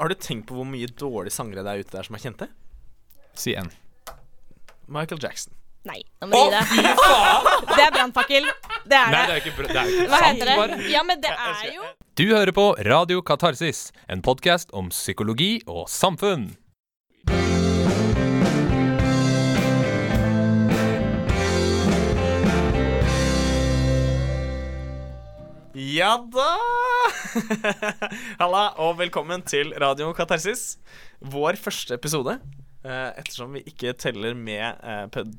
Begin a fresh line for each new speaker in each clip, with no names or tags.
har du tenkt på hvor mye dårlige sangere det er ute der som er kjente?
Si en.
Michael Jackson.
Nei, nå må du gi det. Det er brannfakkel. Det er
Nei,
det.
det er ikke, det er ikke
Hva heter det?
bare.
Ja, men det er jo
Du hører på Radio Katarsis, en podkast om psykologi og samfunn.
Ja da! Halla, og velkommen til Radio Katarsis. Vår første episode. Eh, ettersom vi ikke teller med eh, ped-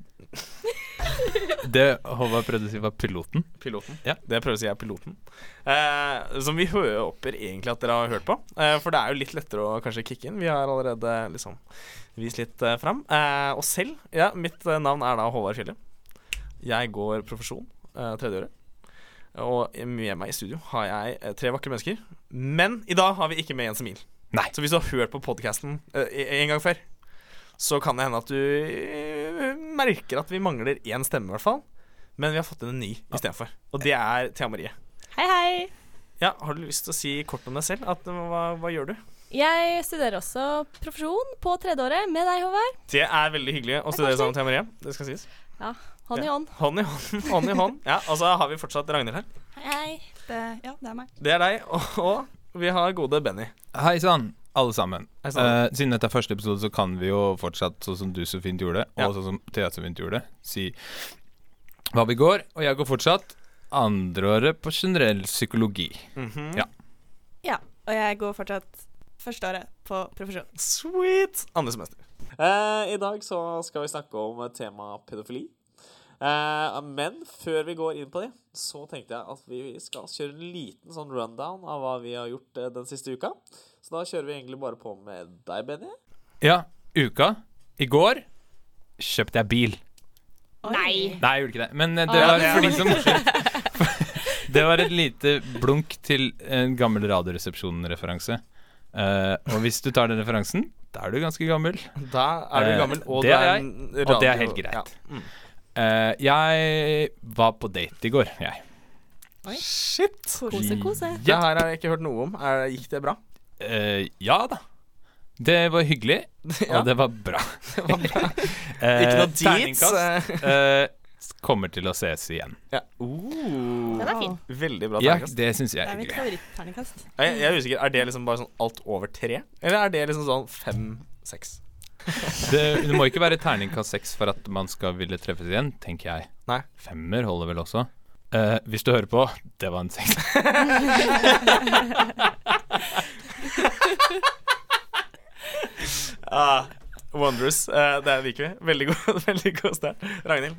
Det Håvard prøvde å si, var piloten.
piloten.
Ja.
Det jeg prøver å si, er piloten. Eh, som vi håper egentlig at dere har hørt på. Eh, for det er jo litt lettere å kanskje kicke inn. Vi har allerede liksom vist litt eh, fram. Eh, og selv, ja, mitt eh, navn er da Håvard Fjelle. Jeg går profesjon tredje tredjeåret. Og med meg i studio har jeg eh, tre vakre mennesker. Men i dag har vi ikke med Jens Emil.
Nei.
Så hvis du har hørt på podkasten en gang før, så kan det hende at du eh, merker at vi mangler én stemme, i hvert fall. Men vi har fått inn en ny istedenfor. Og det er Thea Marie.
Hei, hei.
Ja, Har du lyst til å si kort om deg selv? At, eh, hva, hva gjør du?
Jeg studerer også profesjon på tredjeåret med deg, Håvard.
Det er veldig hyggelig å studere sammen med Thea Marie. Det skal sies.
Ja, hånd i hånd.
Hånd i hånd. hånd, i hånd. Ja, Og så har vi fortsatt Ragnhild her.
Hei. Det, ja, det er meg.
Det er deg. Og, og vi har gode Benny.
Hei sann, alle sammen.
Hei sånn.
Eh, siden dette er første episode, så kan vi jo fortsatt, sånn som du så fint gjorde,
Ja.
og sånn som Thea så fint gjorde, si hva vi går. Og jeg går fortsatt andreåret på generell psykologi.
Mhm.
Ja.
Ja, og jeg går fortsatt førsteåret på profesjon.
Sweet! Andre semester. Eh, I dag så skal vi snakke om tema pedofili. Eh, men før vi går inn på det, så tenkte jeg at vi skal kjøre en liten sånn rundown av hva vi har gjort eh, den siste uka. Så da kjører vi egentlig bare på med deg, Benny.
Ja, uka. I går kjøpte jeg bil.
Nei.
Nei, jeg gjorde ikke det. Men eh, det var
er
for de som Det var et lite blunk til en gammel Radioresepsjonen-referanse. Uh, og hvis du tar den referansen, da er du ganske gammel.
Da er du gammel, og
det er jeg, og det er helt greit.
Ja. Mm.
Eh, jeg var på date i går, jeg.
Shit!
Kose, kose.
Det her har jeg ikke hørt noe om. Er, gikk det bra?
Uh, ja da. Det var hyggelig,
Ja,
og det var bra.
det var bra.
uh,
Ikke noe
terningkast uh, kommer til å ses igjen.
Ja. Uh,
Den er fin.
veldig bra
Ja,
terningkast.
det syns jeg
Det
er
er mitt
hyggelig.
favoritterningkast.
Jeg, jeg er usikker. Er det liksom bare sånn alt over tre? Eller er det liksom sånn fem-seks?
Det, det må ikke være terningkast seks for at man skal ville treffes igjen, tenker jeg.
Nei.
Femmer holder vel også. Uh, hvis du hører på, det var en seks.
Ah, wondrous. Uh, det liker vi. Veldig god, veldig god start. Ragnhild?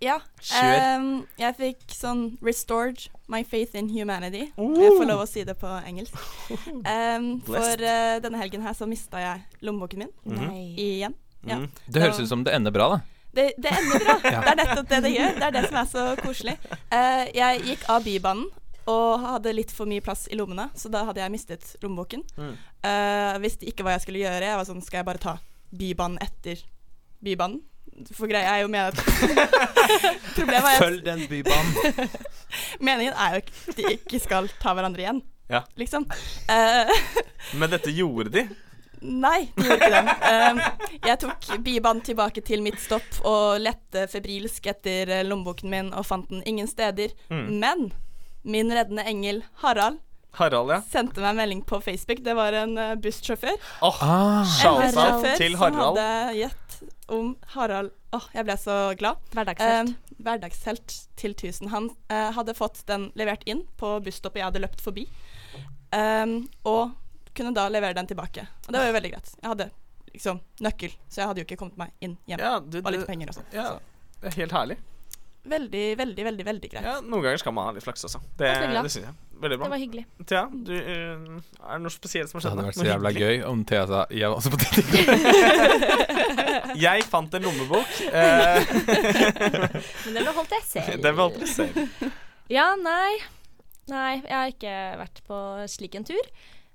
Ja. Ehm, jeg fikk sånn restored my faith in humanity. Jeg får lov å si det på engelsk. Um, for eh, denne helgen her så mista jeg lommeboken min
Mhm.
Nei.
igjen. Ja.
Mm.
Det høres ut som det ender bra, da.
Det, det ender bra. Det er nettopp det det gjør. Det er det som er så koselig. Uh, jeg gikk av Bybanen og hadde litt for mye plass i lommene, så da hadde jeg mistet lommeboken.
Mm.
Uh, visste ikke hva jeg skulle gjøre. Jeg var sånn Skal jeg bare ta Bybanen etter Bybanen? For greia er jo med at Problemet er
Følg den bybanen.
Meningen er jo at de ikke skal ta hverandre igjen.
Ja.
Liksom. Uh,
Men dette gjorde de.
Nei, det gjorde ikke det. Uh, jeg tok Bybanen tilbake til mitt stopp og lette febrilsk etter lommeboken min og fant den ingen steder.
Mm.
Men min reddende engel Harald
Harald, ja.
sendte meg en melding på Facebook. Det var en uh, bussjåfør.
Oh,
Ah,
bussjåfør
til
som hadde gjett om Harald Åh, jeg ble så glad.
Hverdagshelt.
Um, hverdagshelt til 1000. Han eh, hadde fått den levert inn på busstoppet jeg hadde løpt forbi, um, og kunne da levere den tilbake. Og det var jo veldig greit. Jeg hadde liksom nøkkel, så jeg hadde jo ikke kommet meg inn hjem.
Ja, du,
Og litt penger og sånn.
ja,
Så
det helt herlig.
veldig, veldig, veldig veldig greit.
Ja, Noen ganger skal man ha litt flaks også. Det, det syns jeg. Veldig
Det var hyggelig.
Thea, du, eh, er det noe spesielt som har skjedd?
det hadde vært så jævla
hyggelig?
gøy om Thea sa jeg var også på Tinder'.
Jeg fant en lommebok. Eh,
Men den beholdt jeg selv.
den beholdt du selv.
Ja, nei. Nei, jeg har ikke vært på slik en tur.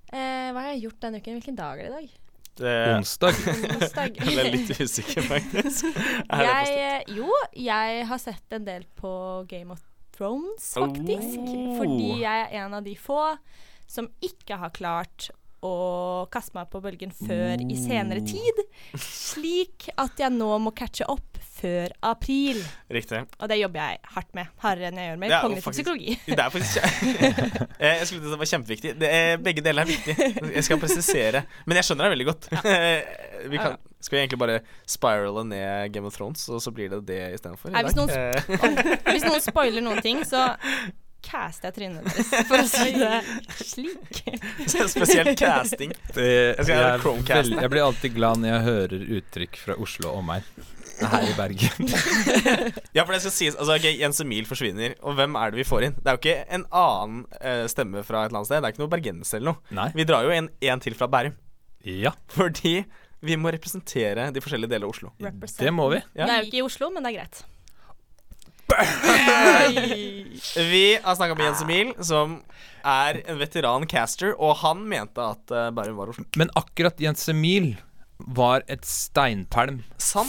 Eh, hva har jeg gjort denne uken? Hvilken dag er det i dag?
Det,
Onsdag.
Onsdag.
jeg ble litt usikker, faktisk. Er
jeg, jo, jeg har sett en del på Game of Thrones, faktisk.
Oh.
Fordi jeg er en av de få som ikke har klart å kaste meg på bølgen før i senere tid. Slik at jeg nå må catche opp før april.
Riktig.
Og det jobber jeg hardt med. Hardere enn jeg gjør med kognitiv psykologi.
Det er faktisk Eh, Jeg skulle til å si det var kjempeviktig. Det er, begge deler er viktig. Jeg skal presisere. Men jeg skjønner deg veldig godt. Vi kan, skal vi egentlig bare spirale ned Game of Thrones, og så blir det det istedenfor?
Hvis noen Hvis noen spoiler noen ting, så caster jeg trynet deres, for å si det slik.
Spesielt casting.
Jeg,
skal gjøre Chromecast.
jeg blir alltid glad når jeg hører uttrykk fra Oslo og omegn. Her i Bergen.
Ja, for det skal sies Altså, okay, Jens Emil forsvinner, og hvem er det vi får inn? Det er jo ikke en annen uh, stemme fra et eller annet sted. Det er ikke noe bergenser eller noe.
Nei.
Vi drar jo en, en til fra Bærum.
Ja,
Fordi vi må representere de forskjellige deler av Oslo.
det må vi.
Ja.
Det er jo ikke i Oslo, men det er greit.
Vi har snakka med Jens Emil, som er en veteran caster, og han mente at eh, Bærum var Oslo.
Men akkurat Jens Emil var et steinpælm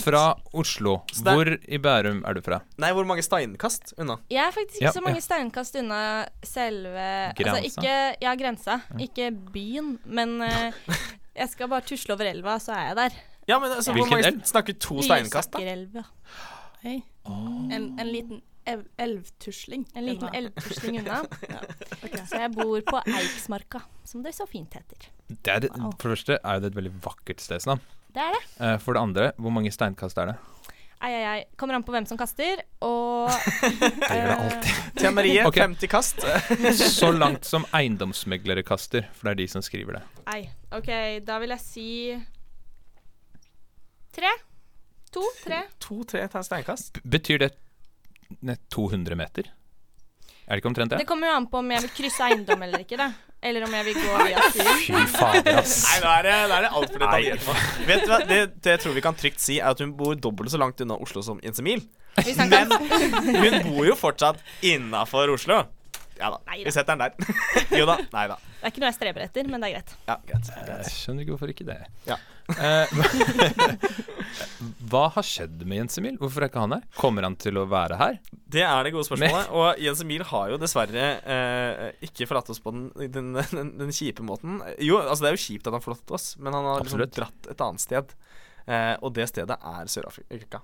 fra Oslo.
Stein.
Hvor i Bærum er du fra?
Nei, hvor mange steinkast unna?
Jeg er faktisk
Ja,
ikke så mange steinkast unna selve
Grensa?
Altså ikke Ja, grensa. Ikke byen, men uh, jeg skal bare tusle over elva, så er jeg der.
Ja, men altså, hvor
Hvilken
mange
elv?
snakker to steinkast, da?
Lysakerelva.
Hei. En, en liten ev elvtusling.
En liten elvtusling unna.
Ok.
Så jeg bor på Eiksmarka, som det så fint heter.
Det er,
Wow.
for det første er det et veldig vakkert stedsnavn.
Det er det.
Eh, For det andre, hvor mange steinkast er det?
Ei, ei, ei. Kommer an på hvem som kaster, og
Det gjør det alltid.
Tia Marie,
okay.
50 kast.
Så langt som eiendomsmeglere kaster, for det er de som skriver det.
Ei. OK, da vil jeg si tre. To, tre.
To-tre steinkast.
Betyr det nett 200 meter? Er det ikke omtrent
Det
det?
kommer jo an på om jeg vil krysse eiendom eller ikke, da. Eller om jeg vil gå via stien.
Fy fader, ass.
Nei, nå er det, nå er det altfor detaljert. Vet du hva, det, det jeg tror vi kan trygt si, er at hun bor dobbelt så langt unna Oslo som Jens Emil. Men hun bor jo fortsatt innafor Oslo. Ja da,
Neida.
vi setter den der. Jo da. Nei da.
Det er ikke noe jeg streber etter, men det er greit.
Ja, greit.
Jeg
greit.
skjønner ikke hvorfor ikke det.
Ja.
Eh, Hva har skjedd med Jens Emil? Hvorfor er ikke han her? Kommer han til å være her?
Det er det gode spørsmålet. Og Jens Emil har jo dessverre eh, ikke forlatt oss på den, den, den, den kjipe måten. Jo, altså det er jo kjipt at han forlot oss, men han har liksom dratt et annet sted. Eh, og det stedet er Sør-Afrika.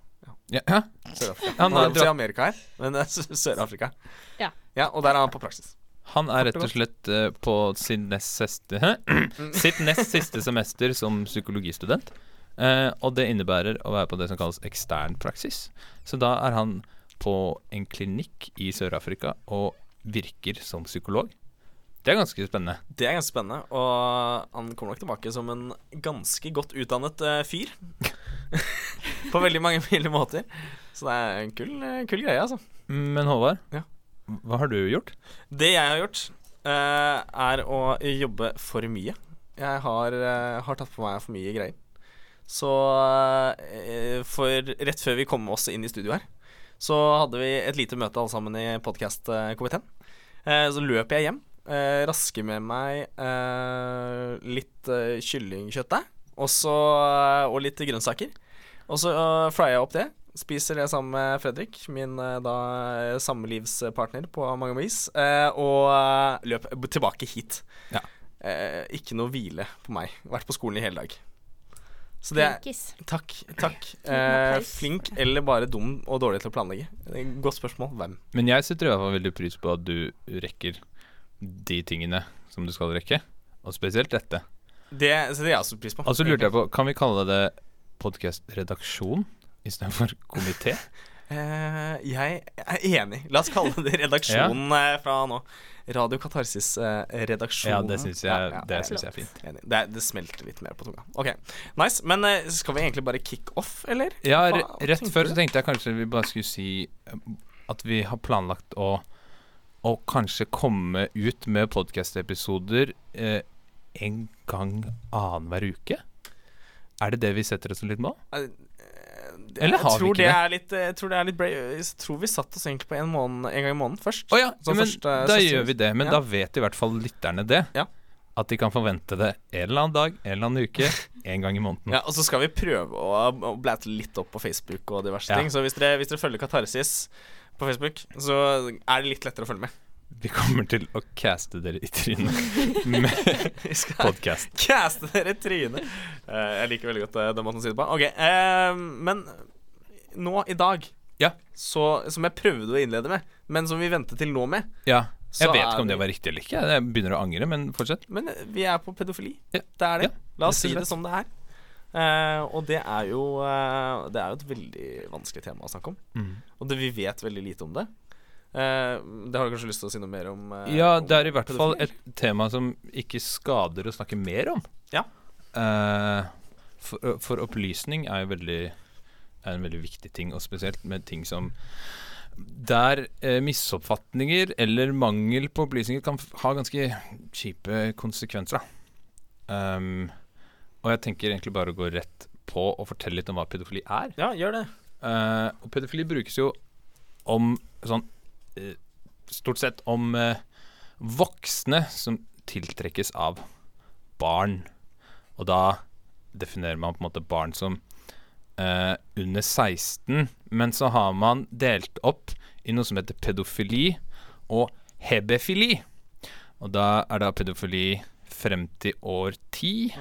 Ja,
Ja?
Sør-Afrika.
Han har dratt-
Amerika her, men det er Sør-Afrika.
Ja.
ja. Og der er han på praksis.
Han er rett og slett eh, på sin nest siste, sitt nest siste semester som psykologistudent. Eh, og det innebærer å være på det som kalles ekstern praksis. Så da er han på en klinikk i Sør-Afrika og virker som psykolog. Det er ganske spennende.
Det er ganske spennende, og han kommer nok tilbake som en ganske godt utdannet eh, fyr. på veldig mange mulige måter. Så det er en kul, kul greie, altså.
Men Håvard,
Ja.
Hva har du gjort?
Det jeg har gjort, uh, er å jobbe for mye. Jeg har, uh, har tatt på meg for mye greier. Så uh, for rett før vi kom oss inn i studio her, så hadde vi et lite møte alle sammen i podkast-komiteen. Så løp jeg hjem, rasker med meg litt kyllingkjøtt der, og, og litt grønnsaker. Og så uh, fryer jeg opp det. Spiser det sammen med Fredrik, min eh, da samlivspartner på mange vis, eh, og eh, løp tilbake hit.
Ja.
Eh, ikke noe hvile på meg. Vært på skolen i hele dag. Så det er
Flinkis.
Takk. takk. Eh, flink eller bare dum og dårlig til å planlegge? Godt spørsmål. Hvem?
Men jeg setter i hvert fall veldig pris på at du rekker de tingene som du skal rekke. Og spesielt dette.
Det setter jeg også pris på.
Og så lurte jeg på, kan vi kalle det podkast-redaksjon istedenfor komité?
Uh, jeg er enig. La oss kalle det redaksjonen ja. fra nå. Radio Katarsis-redaksjonen.
Ja, det syns jeg, det synes jeg er fint.
Det, det smelter litt mer på tunga. Ok, nice. Men eh, skal vi egentlig bare kick off, eller?
Ja,
Hva- hva
rett før
du?
så tenkte jeg kanskje vi bare skulle si eh, at vi har planlagt å, å kanskje komme ut med podkast-episoder eh, en gang annenhver uke. Er det det vi setter oss litt mål?
Eh, det-
Eller har vi ikke
det? litt, jeg tror det er litt brave. Jeg tror vi satte oss egentlig på en, måned, en gang i måneden først.
Oh, ja,
Så
men
først,
da gjør vi det. Men
ja.
da vet i hvert fall lytterne det.
Ja.
At de kan forvente det en eller annen dag, en eller annen uke, en gang i måneden.
Ja, og så skal vi prøve å, å blæte litt opp på Facebook og diverse
Ja.
ting. Så hvis dere, hvis dere følger Katarsis på Facebook, så er det litt lettere å følge med.
Vi kommer til å caste dere i trynet med podkast.
caste dere i trynet. Uh, jeg liker veldig godt uh, den måten å si det på. Ok, uh, Men nå i dag,
Ja.
så, som jeg prøvde å innlede med, men som vi ventet til nå med
Ja. Jeg vet ikke om det var riktig eller ikke. Jeg begynner å angre, men fortsett.
Men vi er på pedofili.
Ja.
Det er det.
Ja,
La oss si det som det er. Uh, og det er jo uh, Det er jo et veldig vanskelig tema å snakke om.
Mm.
Og det, vi vet veldig lite om det. Eh, det har du kanskje lyst til å si noe mer om? eh,
Ja, det er i hvert fall et tema som ikke skader å snakke mer om.
Ja.
Eh, for, for opplysning er jo veldig er en veldig viktig ting, og spesielt med ting som der eh, misoppfatninger eller mangel på opplysninger kan ha ganske kjipe konsekvenser. Um, og jeg tenker egentlig bare å gå rett på og fortelle litt om hva pedofili er.
Ja, gjør det.
Eh, og pedofili brukes jo om sånn Stort sett om eh, voksne som tiltrekkes av barn. Og da definerer man på en måte barn som eh, under 16, men så har man delt opp i noe som heter pedofili og hebefili. Og da er da pedofili frem til år 10.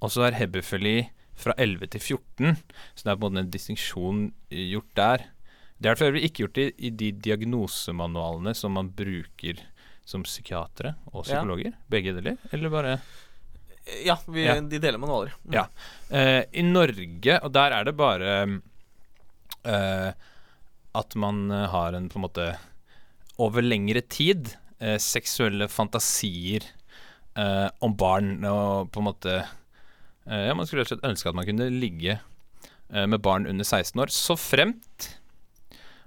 Og så er hebefili fra 11 til 14, så det er på en måte en distinksjon eh, gjort der. Det er for øvrig ikke gjort i, i de diagnosemanualene som man bruker som psykiatere og
Ja.
psykologer. Begge deler, eller bare
Ja, vi,
Ja.
de deler manualer. Mm.
Ja. Uh, I Norge, og der er det bare uh, at man har en på en måte over lengre tid uh, seksuelle fantasier om barn og på en måte Ja, man skulle rett og slett ønske at man kunne ligge med barn under 16 år, så fremt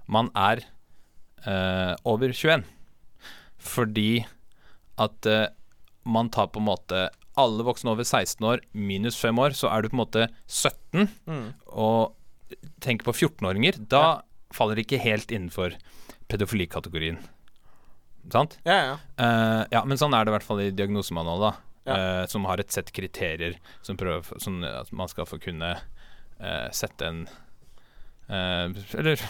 man er eh, over 21. Fordi at eh, man tar på en måte alle voksne over 16 år minus 5 år, så er du på en måte 17.
Mm.
Og tenker på 14-åringer. Da faller det ikke helt innenfor pedofilikategorien. Sant?
Ja, ja.
Eh, ja, men sånn er det i hvert fall i diagnosemanualet, da.
Ja.
Eh, som har et sett kriterier som prøver sånn at man skal få kunne eh, sette en eh, Eller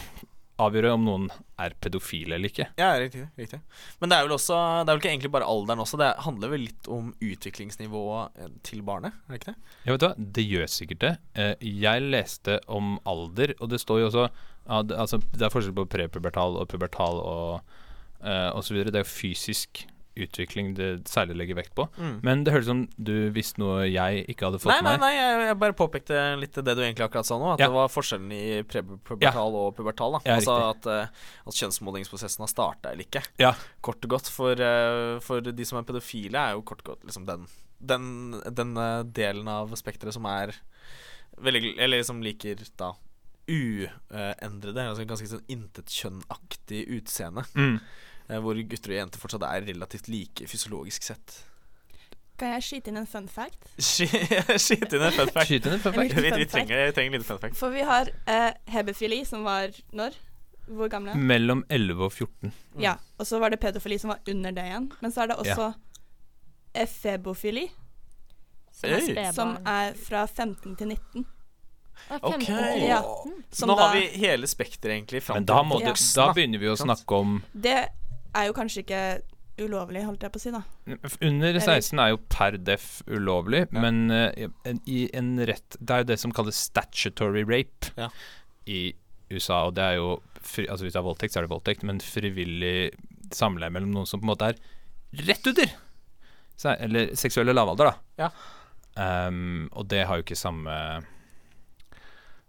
avgjøre om noen er pedofile eller ikke.
Ja, riktig, riktig. Men det er vel også Det er vel ikke egentlig bare alderen også. Det handler vel litt om utviklingsnivået eh, til barnet, er det ikke det?
Ja, vet du hva, det gjør sikkert det. Eh, jeg leste om alder, og det står jo også ja, det, altså, det er forskjell på prepubertal og pubertal og, uh, og så videre. Det er jo fysisk utvikling det særlig legger vekt på.
Mm.
Men det høres ut som du visste noe jeg ikke hadde fått
Nei, nei,
med meg.
nei, jeg, jeg bare påpekte litt det du egentlig akkurat sa nå. At
Ja.
det var forskjellen i prepubertal og pubertal. Da.
Ja,
altså at, eh, at kjønnsmodningsprosessen har starta eller ikke.
Ja.
Kort og godt. For, eh, for de som er pedofile, er jo kort og godt liksom den, den, den eh, delen av spekteret som er veldig Eller som liker da uendrede, altså ganske sånn intetkjønnaktig utseende.
Mm.
Eh, Hvor gutter og jenter fortsatt er relativt like fysiologisk sett.
Kan jeg skyte inn en fun fact?
skyte inn en fun fact.
Skyte inn en fun
En
fact.
Vi, vi, trenger, vi trenger en liten fun fact.
For vi har uh, hebefili, som var når? Hvor gamle?
Mellom 11 og 14.
Mm.
Ja. Og så var det pedofili, som var under det igjen. Men så er det også efebofili,
Som er
som er fra 15 til 19.
Ah,
Ok.
15
Ja.
Nå har vi hele spekteret egentlig
Men da, må
ja.
du, da begynner vi å snakke om
Det er jo kanskje ikke ulovlig, holdt jeg på å si, da.
Under 16 er jo per def ulovlig,
Ja.
men uh, i en rett Det er jo det som kalles statutory rape
Ja.
i USA, og det er jo fri, Altså Hvis det er voldtekt, så er det voldtekt, men frivillig samleie mellom noen som på en måte er rett under! se, eller seksuelle lavalder, da.
Ja.
Um, og det har jo ikke samme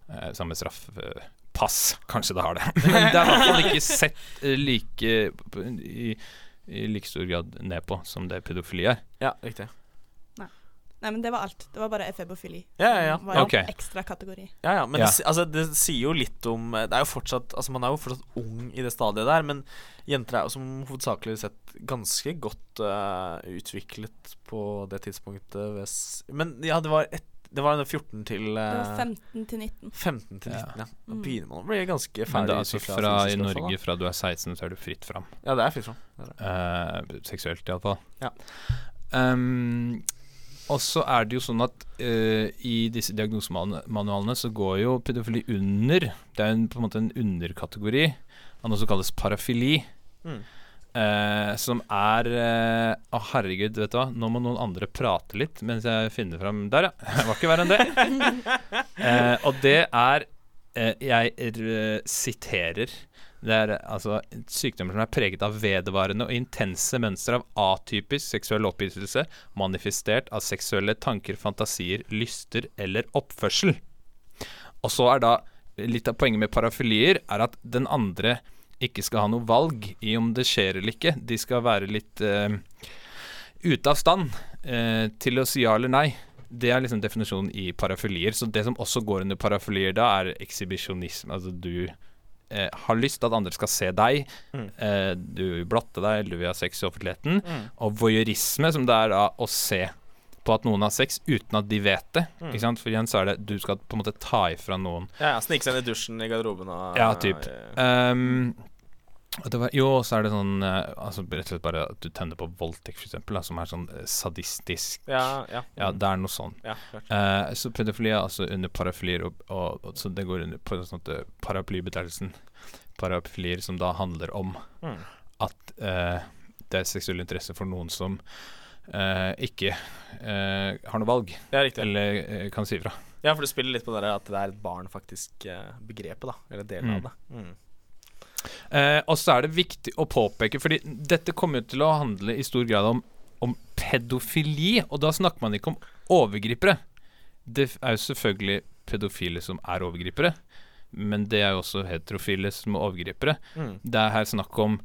uh, Samme straff. eh, pass, kanskje det har det. Men det er i hvert fall ikke sett eh, like i, i like stor grad ned på som det pedofili er.
Ja, riktig.
Nei, men det var alt. Det var bare efebofili.
Ja, ja, ja.
som Var en ekstra kategori.
Ja, ja, men
Ja.
Det, altså, det sier jo litt om Det er jo fortsatt Altså Man er jo fortsatt ung i det stadiet der, men jenter er jo som hovedsakelig sett ganske godt uh, utviklet på det tidspunktet. ved Men ja, det var, et, det var 14 til
Det
eh,
var 15 til 19.
15 til 19, ja. Da
Mm.
begynner man å bli ganske
Men
ferdig
det er altså fra i Norge, fra du er 16, så er du fritt fram.
Ja, det er fritt fram. Det er det.
Uh, seksuelt, iallfall.
Ja.
Um, og så er det jo sånn at uh, i disse diagnosemanualene så går jo pedofili under Det er en, på en måte en underkategori av noe som kalles parafili.
Mm.
Eh, som er eh, Å, herregud, vet du hva. Nå må noen andre prate litt mens jeg finner fram Der, ja. Det var ikke verre enn det. Eh, og det er Jeg siterer. Det er altså sykdommer som er preget av vedvarende og intense mønstre av atypisk seksuell opphisselse, manifestert av seksuelle tanker, fantasier, lyster eller oppførsel. Og så er da litt av poenget med parafilier er at den andre ikke skal ha noe valg i om det skjer eller ikke. De skal være litt uh, ute av stand uh, til å si ja eller nei. Det er liksom definisjonen i parafilier. Så det som også går under parafilier da, er ekshibisjonisme. Altså du uh, har lyst til at andre skal se deg.
Mm.
Du vil blotte deg, eller du vil ha sex i offentligheten.
Mm.
Og voyeurisme, som det er da å se på at noen har sex uten at de vet det.
Mm.
Ikke sant? For igjen så er det du skal på en måte ta ifra noen
Ja, ja, Snike seg inn i dusjen i garderoben og
Ja, typ.
eh,
Um, og var, jo, så er det sånn eh, altså Rett og slett bare at du tenner på voldtekt, eksempel, som er sånn eh, sadistisk.
Ja, ja.
Ja, det er noe sånn.
ja.
Eh, så pedofili er altså under parafilier, og, og, og, så det går under på sånn eh, paraplybetegnelsen. Parafilier som da handler om
Mm.
at uh, det er seksuell interesse for noen som eh, ikke eh, har noe valg,
Ja, riktig.
eller eh, kan si ifra.
Ja, for du spiller litt på det at det er et barn, faktisk, eh, begrepet, da. Eller delen
Mm.
av det. Mm.
Eh, og så er det viktig å påpeke, fordi dette kommer jo til å handle i stor grad om, om pedofili, og da snakker man ikke om overgripere. Det er jo selvfølgelig pedofile som er overgripere, men det er jo også heterofile som er overgripere.
Mm.
Det er her snakk om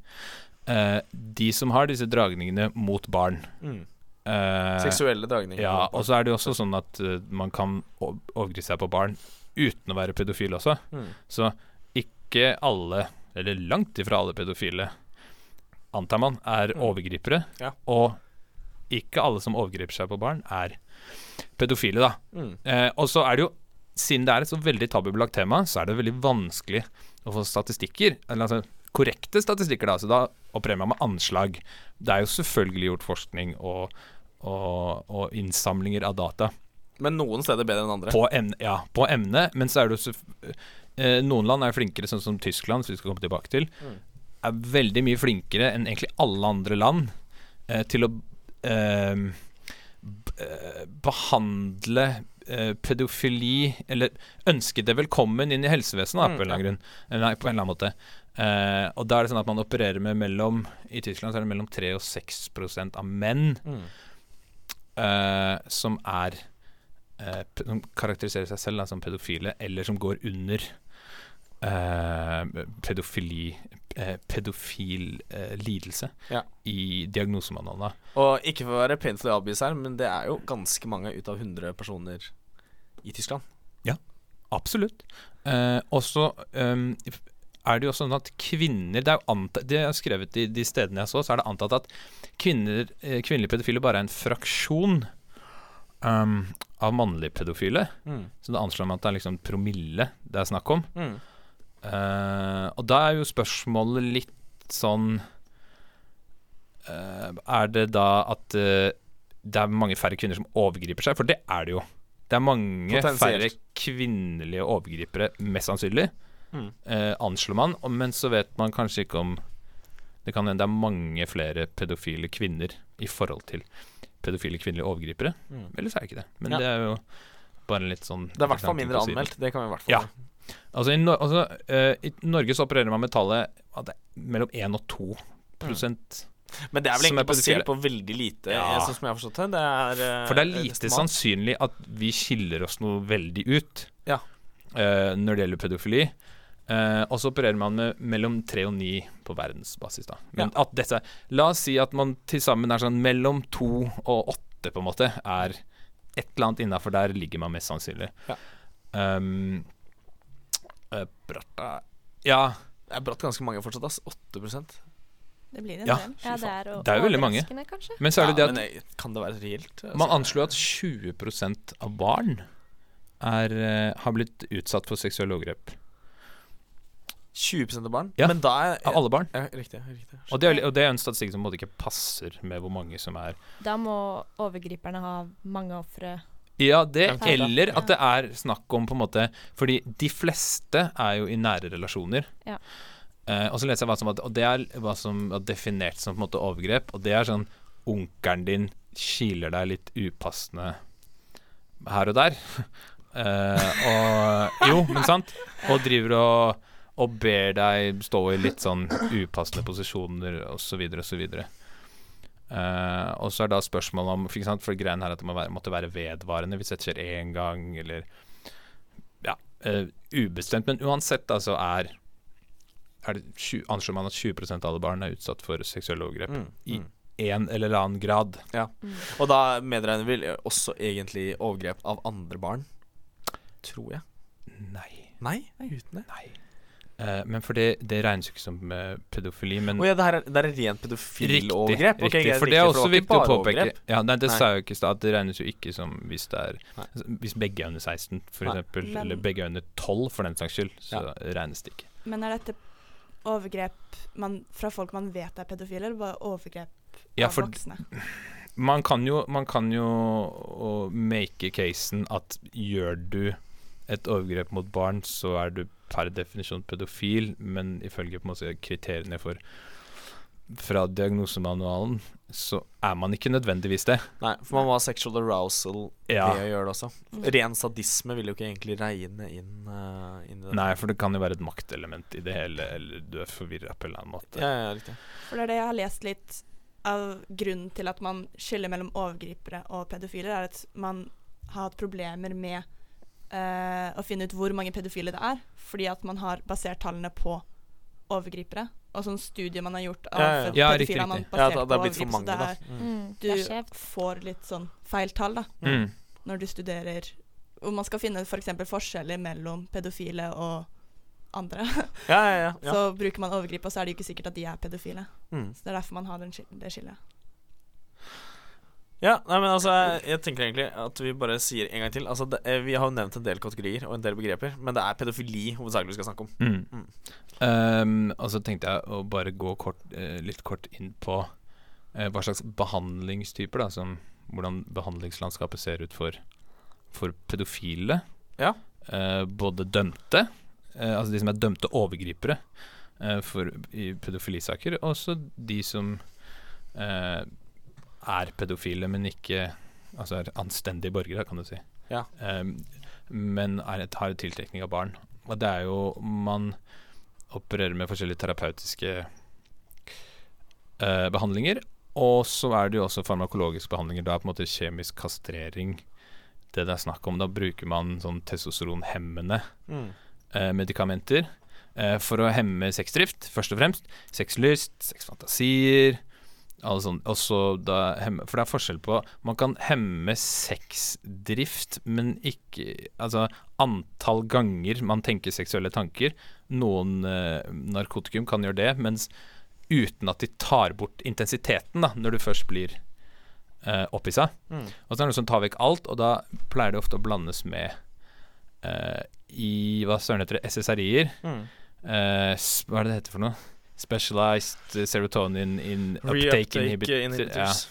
eh, de som har disse dragningene mot barn.
Mm.
Eh,
Seksuelle dragninger.
ja, og så er det jo også sånn at uh, man kan overgripe seg på barn uten å være pedofil også.
Mm.
Så ikke alle, eller langt ifra alle pedofile, antar man, er
Mm.
overgripere.
Ja.
Og ikke alle som overgriper seg på barn, er pedofile, da.
Mm.
Uh, og så er det jo, siden det er et så veldig tabubelagt tema, så er det veldig vanskelig å få statistikker. Eller altså korrekte statistikker, da. Så da opererer man med anslag. Det er jo selvfølgelig gjort forskning og, og, og innsamlinger av data
Men noen steder bedre enn andre.
på, emne, ja, på emnet, men så er det jo eh, Noen land er flinkere, sånn som Tyskland, som vi skal komme tilbake til,
Mm.
er veldig mye flinkere enn egentlig alle andre land eh, til å eh, eh, behandle eh, pedofili Eller ønske det velkommen inn i helsevesenet,
Mm,
på en eller annen grunn. Nei, på en eller annen måte. Eh, og da er det sånn at man opererer med mellom I Tyskland så er det mellom 3 og 6% av menn
Mm.
Eh, som er uh, Som karakteriserer seg selv da, som pedofile, eller som går under eh, pedofili Pedofil lidelse
Ja.
i diagnosemanualene.
Og ikke for å være painfully obvious her, men det er jo ganske mange ut av 100 personer i Tyskland.
Ja, Absolutt. Eh, og så ehm, er det jo sånn at kvinner Det er jo antatt, det har skrevet i de stedene jeg så, så er det antatt at kvinner, eh, kvinnelige pedofile bare er en fraksjon um, av mannlige pedofile.
Mm.
Så det anslår man at det er liksom promille det er snakk om.
Mm.
Uh, og da er jo spørsmålet litt sånn uh, Er det da at uh, det er mange færre kvinner som overgriper seg? For det er det jo. Det er mange færre kvinnelige overgripere, mest sannsynlig,
Mm.
eh, anslår man. Men så vet man kanskje ikke om Det kan hende det er mange flere pedofile kvinner i forhold til pedofile kvinnelige overgripere.
Mm.
Eller så er det ikke det. Men
Ja.
det er jo bare litt sånn
Det er i hvert fall mindre anmeldt. Det kan vi i hvert fall
Ja. Altså, i, no altså uh, I Norge så opererer man med tallet at det er mellom 1 og 2 prosent.
Men det er vel
Som er
egentlig basert på veldig lite,
Ja.
sånn som jeg har forstått det. Det er eh,
For det er lite sannsynlig at vi skiller oss noe veldig ut
Ja.
uh, når det gjelder pedofili. Eh, og så opererer man med mellom 3 og 9 på verdensbasis. da Men at dette La oss si at man til sammen er sånn mellom 2 og 8, på en måte, er et eller annet innafor der ligger man mest sannsynlig.
Ja.
Um, Bratt bratta Ja.
Det er bratt ganske mange fortsatt, ass. 8%
Det blir en
Ja.
del.
Ja, det er,
Det er jo veldig mange.
kanskje.
Men så er det det at
men eh, Kan det være reelt? Altså,
Man anslår at 20% av barn er, har blitt utsatt for seksuelle overgrep.
20 av barn?
Ja,
Men da er
Av alle barn.
Ja, riktig. riktig.
Og det, er, og det er en statistikk som på en måte ikke passer med hvor mange som er
Da må overgriperne ha mange ofre.
Ja, det, eller at det er snakk om på en måte Fordi de fleste er jo i nære relasjoner.
Ja.
Eh, og så leser jeg hva som Og det er hva som er definert som på en måte overgrep. Og det er sånn onkelen din kiler deg litt upassende her og der. Eh, og Jo, men sant? Og driver og, og ber deg stå i litt sånn upassende posisjoner osv. osv. Uh, og så er da spørsmålet om For, for greien her er at det må være, måtte være vedvarende hvis dette skjer én gang, eller Ja, uh, ubestemt. Men uansett, altså, er, er det 20, anslår man at 20 av alle barn er utsatt for seksuelle overgrep
Mm,
i
mm.
en eller annen grad.
Og da medregner vi også egentlig overgrep av andre barn. Tror jeg.
Nei.
Nei, uten det.
Nei. Eh, men for det, det regnes jo ikke som eh, pedofili, men
oh, ja, det her er, det er rent pedofilovergrep? Ok,
riktig. For det er også viktig å påpeke. Ja, nei, det
Nei.
sa jeg jo ikke i stad. Det regnes jo ikke som hvis det er altså, Hvis begge er under 16, for eksempel,
Men-
eller begge er under 12 for den saks skyld, så regnes det ikke.
Men er dette overgrep man, fra folk man vet er pedofile, eller bare overgrep
Ja,
av
for
voksne?
man kan jo, man kan jo make casen at gjør du et overgrep mot barn, så er du per definisjon pedofil, men ifølge på en måte kriteriene for fra diagnosemanualen, så er man ikke nødvendigvis det.
Nei, for man må ha sexual arousal
Ja.
ved å gjøre det også.
Mm.
Ren sadisme vil jo ikke egentlig regne inn, uh, inn i det.
Nei, for det kan jo være et maktelement i det hele, eller du er forvirra på en eller annen måte.
Ja, ja, riktig.
For det er det jeg har lest litt av grunnen til at man skiller mellom overgripere og pedofiler, er at man har hatt problemer med eh, å finne ut hvor mange pedofile det er, fordi at man har basert tallene på overgripere. Og sånn studie man har gjort av
Ja, ja, ja.
Pedofile
riktig,
man basert
det,
på
det er for
overgripere,
mange,
så det er,
Mm.
Du
det er
får litt sånn feil tall da,
Mm.
når du studerer Om man skal finne f.eks. For forskjeller mellom pedofile og andre.
Ja, ja, ja. ja.
Så bruker man overgripere, og så er det jo ikke sikkert at de er pedofile.
Mm.
Så Det er derfor man har den det skillet.
Ja, nei, men altså jeg, tenker egentlig at vi bare sier en gang til. Altså, det, eh, Vi har jo nevnt en del kategorier og en del begreper, men det er pedofili hovedsakelig vi skal snakke om.
Mm.
Mm.
Um, og så tenkte jeg å bare gå kort, uh, litt kort inn på uh, hva slags behandlingstyper, da, som hvordan behandlingslandskapet ser ut for, for pedofile.
Ja.
Uh, både dømte, altså de som er dømte overgripere for, i pedofilisaker, og også de som er pedofile, men ikke Altså er anstendige borgere, kan du si.
Ja.
Um, men er har tiltrekning av barn. Og det er jo Man opererer med forskjellige terapeutiske uh, behandlinger. Og så er det jo også farmakologiske behandlinger. Da er på en måte kjemisk kastrering det det er snakk om. Da bruker man sånn testosteronhemmende
Mm.
eh, medikamenter eh, for å hemme sexdrift, først og fremst. Sexlyst, sexfantasier sånn. Også da for det er forskjell på Man kan hemme sexdrift, men ikke Altså antall ganger man tenker seksuelle tanker. Noen eh, narkotikum kan gjøre det, mens uten at de tar bort intensiteten, da, når du først blir eh, opphissa.
Mm.
Og så er det noe som tar vekk alt, og da pleier det ofte å blandes med eh, i hva søren heter det, SSRI-er.
Mm.
Eh, hva er det det heter for noe? Specialized serotonin in uptake
Reuptake
inhibitor.
inhibitors.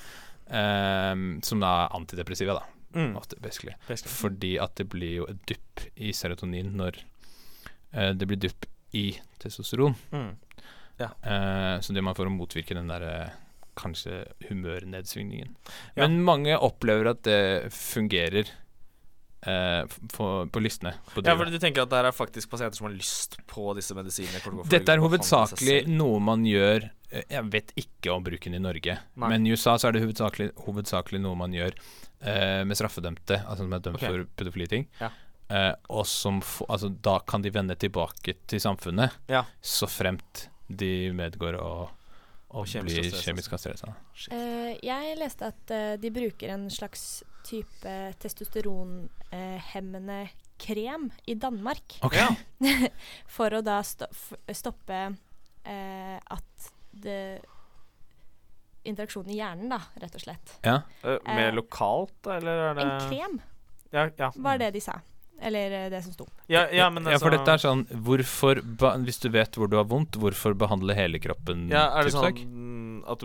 Ja. Um, som da er antidepressiva, da.
Mm.
Ofte, basically.
Basically.
Fordi at det blir jo et dupp i serotonin når uh, det blir dupp i testosteron.
Mm.
Eh, så det man får å motvirke den derre kanskje humørnedsvingningen.
Ja.
Men mange opplever at det fungerer eh, for, på, lystene. På
Ja, for du tenker at det her er faktisk pasienter som har lyst på disse medisinene?
Dette er hovedsakelig noe man gjør eh, Jeg vet ikke om bruken i Norge,
Nei.
men i USA så er det hovedsakelig, hovedsakelig noe man gjør uh, med straffedømte, altså som er dømt
okay.
for pedofiliting.
Ja.
Uh, og som få- altså, da kan de vende tilbake til samfunnet,
Ja.
så fremt de medgår å, og,
Og blir
bli kjemisk kastrert.
Eh, jeg leste at de bruker en slags type testosteronhemmende krem i Danmark.
Okay.
For å da sto stoppe eh, at det Interaksjonen i hjernen, da, rett og slett.
Ja.
Eh,
Eh,
Mer lokalt, eller er det
En krem,
Ja, ja.
var det de sa. Eller eh, det som sto.
Ja, ja, men
ja, for
altså-
dette er sånn Hvorfor Hvis du vet hvor du har vondt, hvorfor behandle hele kroppen?
Ja, er det sånn at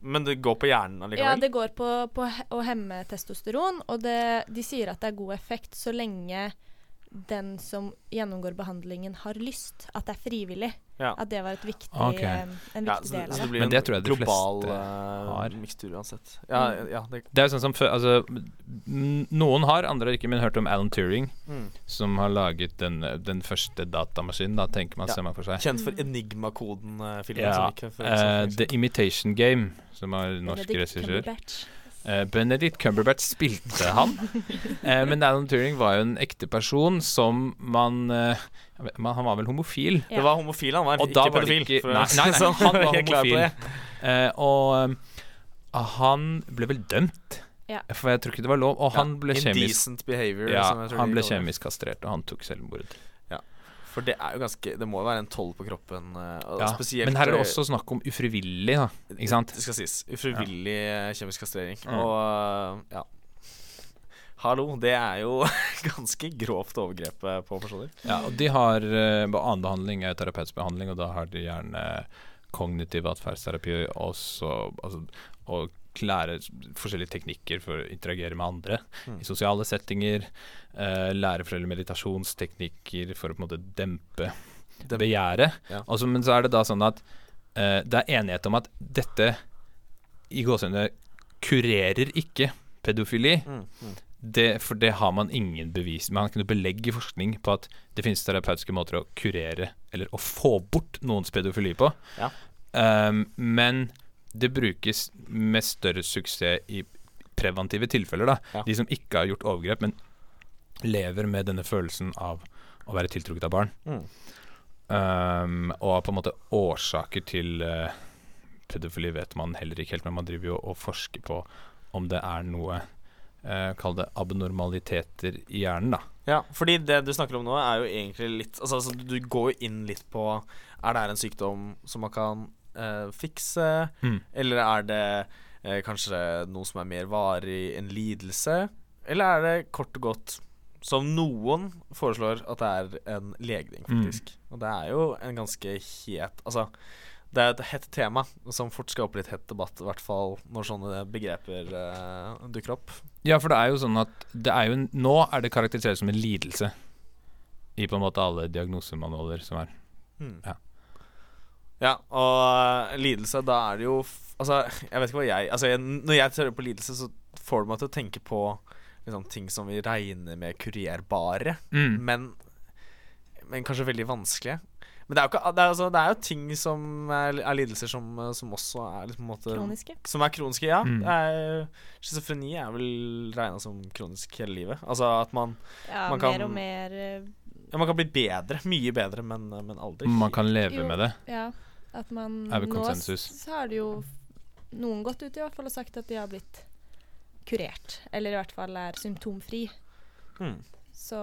Men det går på hjernen allikevel?
Ja, det går på, på å hemme testosteron, og det, de sier at det er god effekt så lenge den som gjennomgår behandlingen, har lyst. At det er frivillig.
Ja.
At det var et viktig,
okay.
en en
Ja,
viktig
så,
del av
det
det.
blir
Men
en
det tror jeg de
global
fleste
eh,
har.
mikstur uansett. Ja,
Mm.
ja det,
Det er jo sånn som før altså, Noen har, andre har ikke, men hørt om Alan Turing,
mm.
som har laget den, den første datamaskinen. Da tenker man,
Ja.
ser man for seg.
Kjent for Enigma-koden-filmen.
Ja,
som for
eh. The Imitation Game, som har norsk regissør. Eh, Benedict Cumberbatch spilte han. Eh, men Alan Turing var jo en ekte person som man, eh, vet- Han var vel homofil.
Ja.
Det var homofil, han var
Og
ikke pedofil.
ikke- nei, nei, nei,
sånn.
han var homofil. Eh, og han ble vel dømt,
Ja.
for jeg tror ikke det var lov. Og han ble kjemisk
behavior.
ja,
som jeg tror
han ble kjemisk kastrert, og han tok selvmord.
For det er jo ganske Det må jo være en toll på kroppen. eh,
Ja.
spesielt
Men her er det
eh,
også snakk om ufrivillig, da. Ikke sant?
Det skal sies. Ufrivillig ja. kjemisk kastrering.
Mm.
Og eh, ja. Hallo, det er jo ganske grovt overgrep eh, på personer.
Ja, og de har Annen behandling er terapeutisk behandling, og da har de gjerne kognitiv atferdsterapi også, altså, og lære forskjellige teknikker for å interagere med andre
Mm.
i sosiale settinger. Uh, lære forskjellige meditasjonsteknikker for å på en måte dempe
Dempe.
begjæret.
Ja.
Altså, men så er det da sånn at uh, det er enighet om at dette i gåsehudene kurerer ikke pedofili.
Mm, mm.
Det, for det har man ingen bevis Man har ikke noe belegg i forskning på at det finnes terapeutiske måter å kurere eller å få bort noens pedofili på.
Ja.
Um, men det brukes med større suksess i preventive tilfeller. da
Ja.
De som ikke har gjort overgrep, men lever med denne følelsen av å være tiltrukket av barn.
Mm.
Um, og på en måte årsaker til uh, pedofili vet man heller ikke helt, men man driver jo og forsker på om det er noe uh, Kall det abnormaliteter i hjernen, da.
Ja, fordi det du snakker om nå, er jo egentlig litt Altså, altså du går jo inn litt på Er det her en sykdom som man kan eh, fikse,
Mm.
eller er det eh, kanskje noe som er mer varig, en lidelse? Eller er det kort og godt som noen foreslår, at det er en legning,
Mm.
Og det er jo en ganske het Altså, det er et hett tema som fort skaper litt hett debatt, i hvert fall når sånne begreper uh, dukker opp.
Ja, for det er jo sånn at det er jo Nå er det karakterisert som en lidelse i på en måte alle diagnosemanualer som er.
Mm.
Ja.
Ja, og eh, lidelse, da er det jo f Altså, jeg vet ikke hva jeg Altså, jeg, når jeg ser på lidelse, så får det meg til å tenke på liksom, ting som vi regner med kurerbare,
Mm.
men, men kanskje veldig vanskelige. Men det er jo, ikke, det er, altså, det er jo ting som er, er lidelser som, som også er liksom, på en måte
Kroniske.
Som er kroniske, ja.
Mm.
Schizofreni er vel regna som kronisk hele livet. Altså at man,
Ja,
Man kan-
mer og mer eh,
ja, man kan bli bedre. Mye bedre, men, men aldri.
Man kan leve
Jo.
med det.
Ja. At man
Er
Nå
konsensus.
Nå så har det jo noen gått ut i hvert fall og sagt at de har blitt kurert. Eller i hvert fall er symptomfri.
Hmm.
Så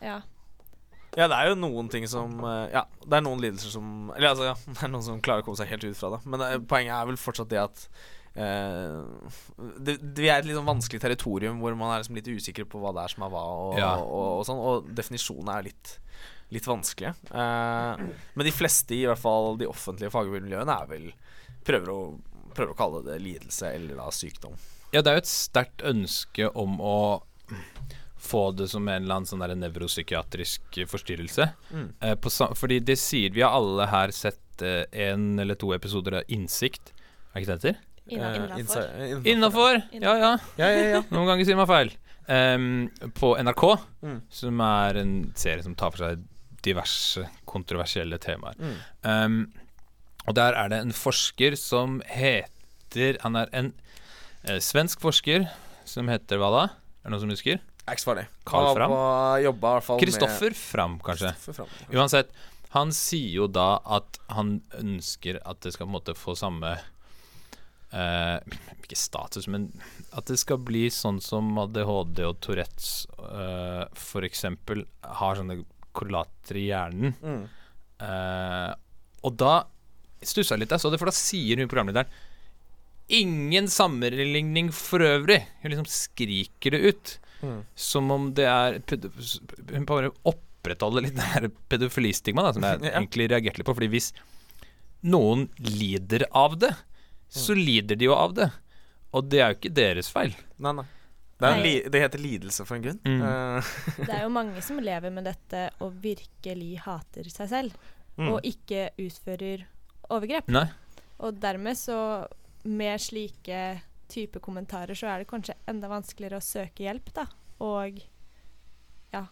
ja.
Ja, det er jo noen ting som eh, Ja, det er noen lidelser som Eller altså, ja, det er noen som klarer å komme seg helt ut fra det. Men det, poenget er vel fortsatt det at eh, det, det, er et litt sånn vanskelig territorium hvor man er liksom litt usikker på hva det er som er hva, og,
Ja.
og, og sånn. Og definisjonen er litt, litt vanskelige. Eh, men de fleste, i hvert fall de offentlige fagmiljøene, er vel prøver å, prøver å kalle det lidelse eller da sykdom.
Ja, det er jo et sterkt ønske om å få det som en eller annen sånn nevropsykiatrisk forstyrrelse.
Mm.
Eh, på, fordi det sier Vi har alle her sett eh, en eller to episoder av Innsikt. Er ikke det det heter?
Inna,
Eh,
innafor.
Innafor! Ja, ja.
Ja, ja, ja.
Noen ganger sier man feil. Um, på NRK,
Mm.
som er en serie som tar for seg diverse kontroversielle temaer.
Mm.
Um, og der er det en forsker som heter Han er en eh, svensk forsker som heter hva da? Er det noen som husker?
Er ikke så.
Carl Fram? Kristoffer Fram, kanskje.
Fram.
Uansett, han sier jo da at han ønsker at det skal på en måte få samme eh, Ikke status, men at det skal bli sånn som ADHD og Tourettes uh, f.eks. har sånne korrelater i hjernen.
Mm.
Uh, og da stussa jeg litt da jeg så det, for da sier hun programlederen Ingen sammenligning for øvrig. Hun liksom skriker det ut.
Mm.
Som om det er Hun bare opprettholder litt det her pedofilistigmaet, som jeg
Ja.
egentlig reagerte litt på. Fordi hvis noen lider av det, så lider de jo av det. Og det er jo ikke deres feil.
Nei, nei. Det, er en li det heter lidelse for en grunn.
Mm.
Eh,
Det er jo mange som lever med dette og virkelig hater seg selv,
mm.
og ikke utfører overgrep.
Nei.
Og dermed så, med slike type kommentarer, så er det kanskje enda vanskeligere å søke hjelp, da. Og
Ja,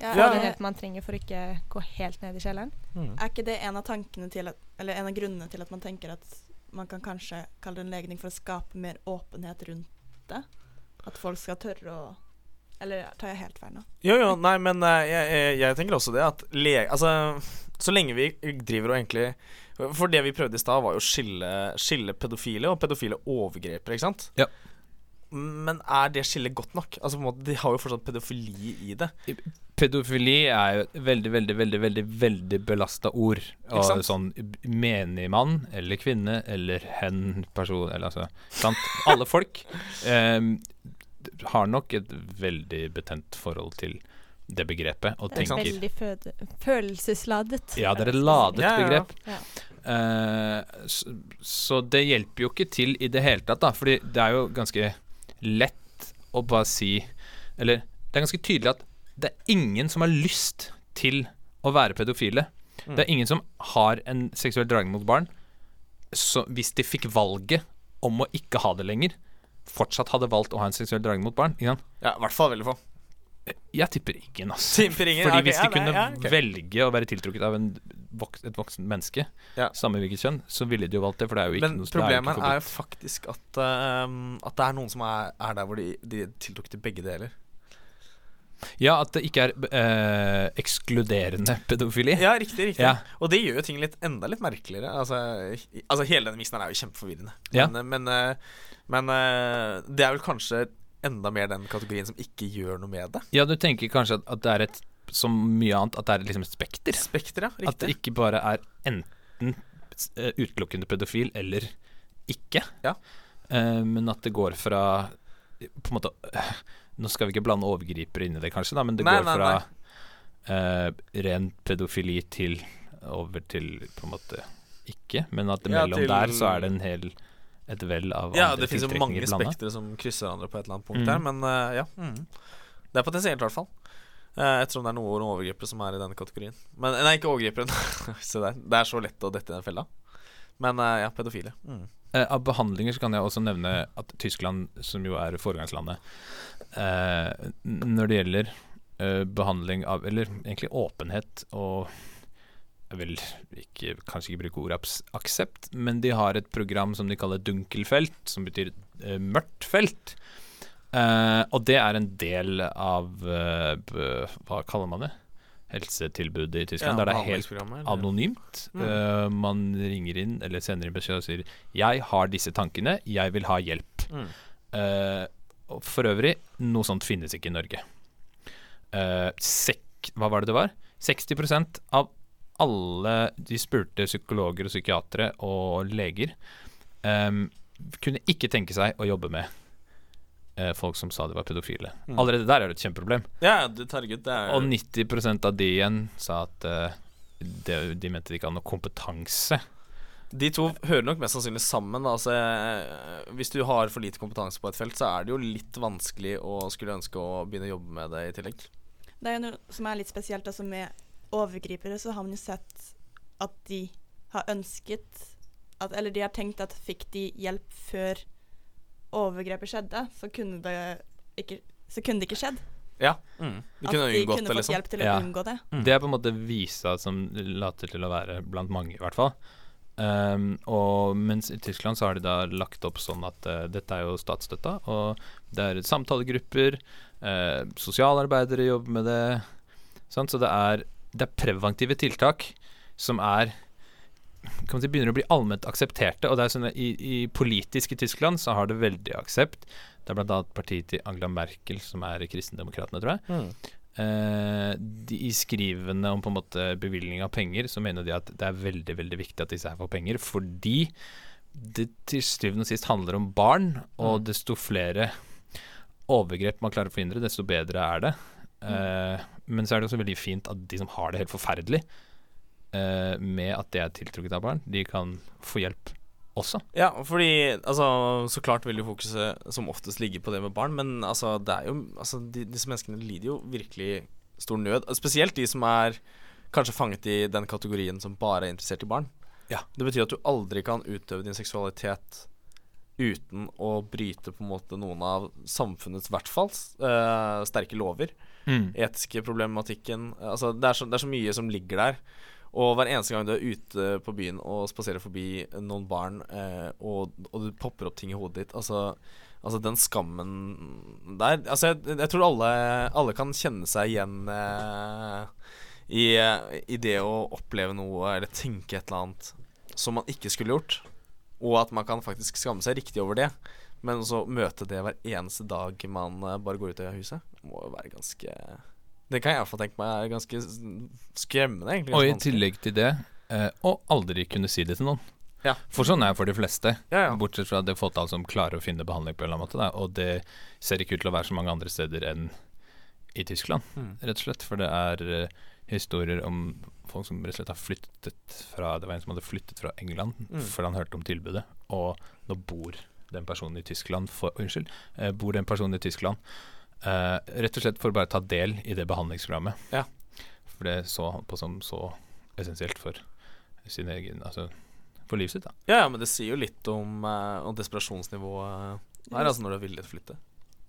få
Ja.
den hjelpen man trenger for å ikke gå helt ned i kjelleren.
Mm.
Er ikke det en av tankene til at, Eller en av grunnene til at man tenker at man kan kanskje kalle det en legning for å skape mer åpenhet rundt det? At folk skal tørre å Eller tar jeg helt feil nå?
Jo, jo, nei, men eh, jeg, jeg, jeg tenker også det at le Altså, så lenge vi driver og egentlig For det vi prøvde i stad, var jo å skille, skille pedofile og pedofile overgrepere, ikke sant?
Ja.
Men er det skillet godt nok? Altså på en måte, De har jo fortsatt pedofili i det.
Pedofili er jo et veldig, veldig, veldig veldig, veldig belasta ord.
Ikke
Og
sant?
sånn menig mann eller kvinne eller hen person eller altså Sant? Alle folk eh, har nok et veldig betent forhold til det begrepet og
Det er
tenker
veldig føde følelsesladet.
Ja, det er et ladet
ja, ja.
begrep.
Ja.
Eh, så, så det hjelper jo ikke til i det hele tatt, da. Fordi det er jo ganske lett å bare si Eller det er ganske tydelig at det er ingen som har lyst til å være pedofile.
Mm.
Det er ingen som har en seksuell dragning mot barn. Så hvis de fikk valget om å ikke ha det lenger, fortsatt hadde valgt å ha en seksuell dragning mot barn?
Ja, i hvert fall veldig få.
Jeg tipper ingen, altså.
Tipper ingen,
Fordi
okay,
hvis
ja,
de kunne
ja, okay.
velge å være tiltrukket av en voks, et voksent menneske,
Ja.
samme hvilket kjønn, så ville de jo valgt det, for det er jo ikke
Men
noe er
problemet
ikke
er jo faktisk at, ehm, at det er noen som er, er der hvor de, de er tiltrukket til begge deler.
Ja, at det ikke er øh, ekskluderende pedofili.
Ja, riktig, riktig.
Ja.
Og det gjør jo ting litt enda litt merkeligere. Altså, altså hele denne miksen her er jo kjempeforvirrende.
Ja.
Men, men, eh, men eh, det er vel kanskje enda mer den kategorien som ikke gjør noe med det.
Ja, du tenker kanskje at, det er et som mye annet, at det er liksom et spekter.
Spekter, ja.
At det ikke bare er enten eh, utelukkende pedofil eller ikke.
Ja.
uh, men at det går fra På en måte uh, Nå skal vi ikke blande overgripere inn i det, kanskje, da, men det
Nei,
går
nei,
fra uh, ren pedofili til over til på en måte ikke. Men at
Ja,
mellom
til-
der så er det en hel et vell av
Ja,
andre
det finnes jo mange
tiltrekninger blanda.
spektre som krysser hverandre på et eller annet punkt
Mm.
der, men uh, ja. Mm. Det er potensielt, i hvert fall. Uh, ettersom det er noen overgripere som er i denne kategorien. Men Nei, ikke overgriperen. Se der. Det er så lett å dette i den fella. Men uh, ja, pedofile. Mm.
Eh, av behandlinger så kan jeg også nevne at Tyskland, som jo er foregangslandet eh, når det gjelder eh, behandling av Eller egentlig åpenhet og Jeg vil ikke, kanskje ikke bruke ordet aksept, men de har et program som de kaller dunkelfelt, som betyr uh, mørkt felt. Uh, og det er en del av uh, Hva kaller man det? Helsetilbudet i Tyskland. der det er helt anonymt.
Mm.
Uh, man ringer inn eller sender inn beskjed og sier 'Jeg har disse tankene, jeg vil ha hjelp'.
Mm.
For øvrig, noe sånt finnes ikke i Norge. Sek, hva var det det var? 60% av alle de spurte psykologer og psykiatere og leger um, kunne ikke tenke seg å jobbe med uh, folk som sa de var pedofile.
Mm.
Allerede der er det et kjempeproblem.
Ja, det, target, det er
Og 90% av de igjen sa at uh, de, de mente de ikke hadde noe kompetanse.
De to hører nok mest sannsynlig sammen. da. Altså, eh, hvis du har for lite kompetanse på et felt, så er det jo litt vanskelig å skulle ønske å begynne å jobbe med det i tillegg.
Det er jo noe som er litt spesielt. Altså med overgripere så har man jo sett at de har ønsket at, Eller de har tenkt at fikk de hjelp før overgrepet skjedde, så kunne det ikke, så kunne det ikke skjedd.
Ja. Mm. Du
At de
unngått
kunne fått
liksom.
hjelp til å
Ja.
unngå det.
Mm.
Det er på en måte visa som later til å være blant mange, i hvert fall. Um, og mens i Tyskland så har de da lagt opp sånn at uh, dette er jo statsstøtta, og det er samtalegrupper, uh, sosialarbeidere jobber med det. Sant? Så det er, det er preventive tiltak som er kan man si, begynner å bli allment aksepterte. Og det er sånn i, i politisk i Tyskland så har det veldig aksept. Det er bl.a. partiet til Angela Merkel, som er Kristendemokratene, tror jeg.
Mm.
Eh, de, I skrivende om på en måte bevilgning av penger, så mener de at det er veldig veldig viktig at disse her får penger, fordi det til syvende og sist handler om barn, og
Mm.
desto flere overgrep man klarer å forhindre, desto bedre er det. Eh, men så er det også veldig fint at de som har det helt forferdelig, eh, med at de er tiltrukket av barn, de kan få hjelp også.
Ja, fordi altså, Så klart vil jo fokuset som oftest ligge på det med barn, men altså, det er jo altså, de, Disse menneskene lider jo virkelig stor nød. Spesielt de som er kanskje fanget i den kategorien som bare er interessert i barn.
Ja.
Det betyr at du aldri kan utøve din seksualitet uten å bryte på en måte noen av samfunnets hvert fall uh, sterke lover.
Mm.
Etiske problematikken Altså, det er, så, det er så mye som ligger der. Og hver eneste gang du er ute på byen og spaserer forbi noen barn, eh, og, og det popper opp ting i hodet ditt Altså, altså den skammen der Altså, jeg, jeg tror alle, alle kan kjenne seg igjen eh, i, i det å oppleve noe eller tenke et eller annet som man ikke skulle gjort. Og at man kan faktisk skamme seg riktig over det. Men så møte det hver eneste dag man eh, bare går ut av huset, må jo være ganske Det kan jeg iallfall tenke meg er ganske skremmende, egentlig.
Og i
vanskelig.
tillegg til det, eh, å aldri kunne si det til noen.
Ja.
For sånn er det for de fleste.
Ja, ja.
Bortsett fra det fåtall som klarer å finne behandling på en eller annen måte. Da. Og det ser ikke ut til å være så mange andre steder enn i Tyskland,
Mm.
rett og slett. For det er uh, historier om folk som rett og slett har flyttet fra Det var en som hadde flyttet fra England
Mm.
for han hørte om tilbudet, og nå bor den personen i Tyskland for, Unnskyld. eh, bor den personen i Tyskland eh, rett og slett for å bare ta del i det behandlingsprogrammet.
Ja.
For det så han på som så essensielt for sin egen Altså for livet sitt, da.
Ja, ja, men det sier jo litt om, eh, om desperasjonsnivået her, altså når du er villig til å flytte.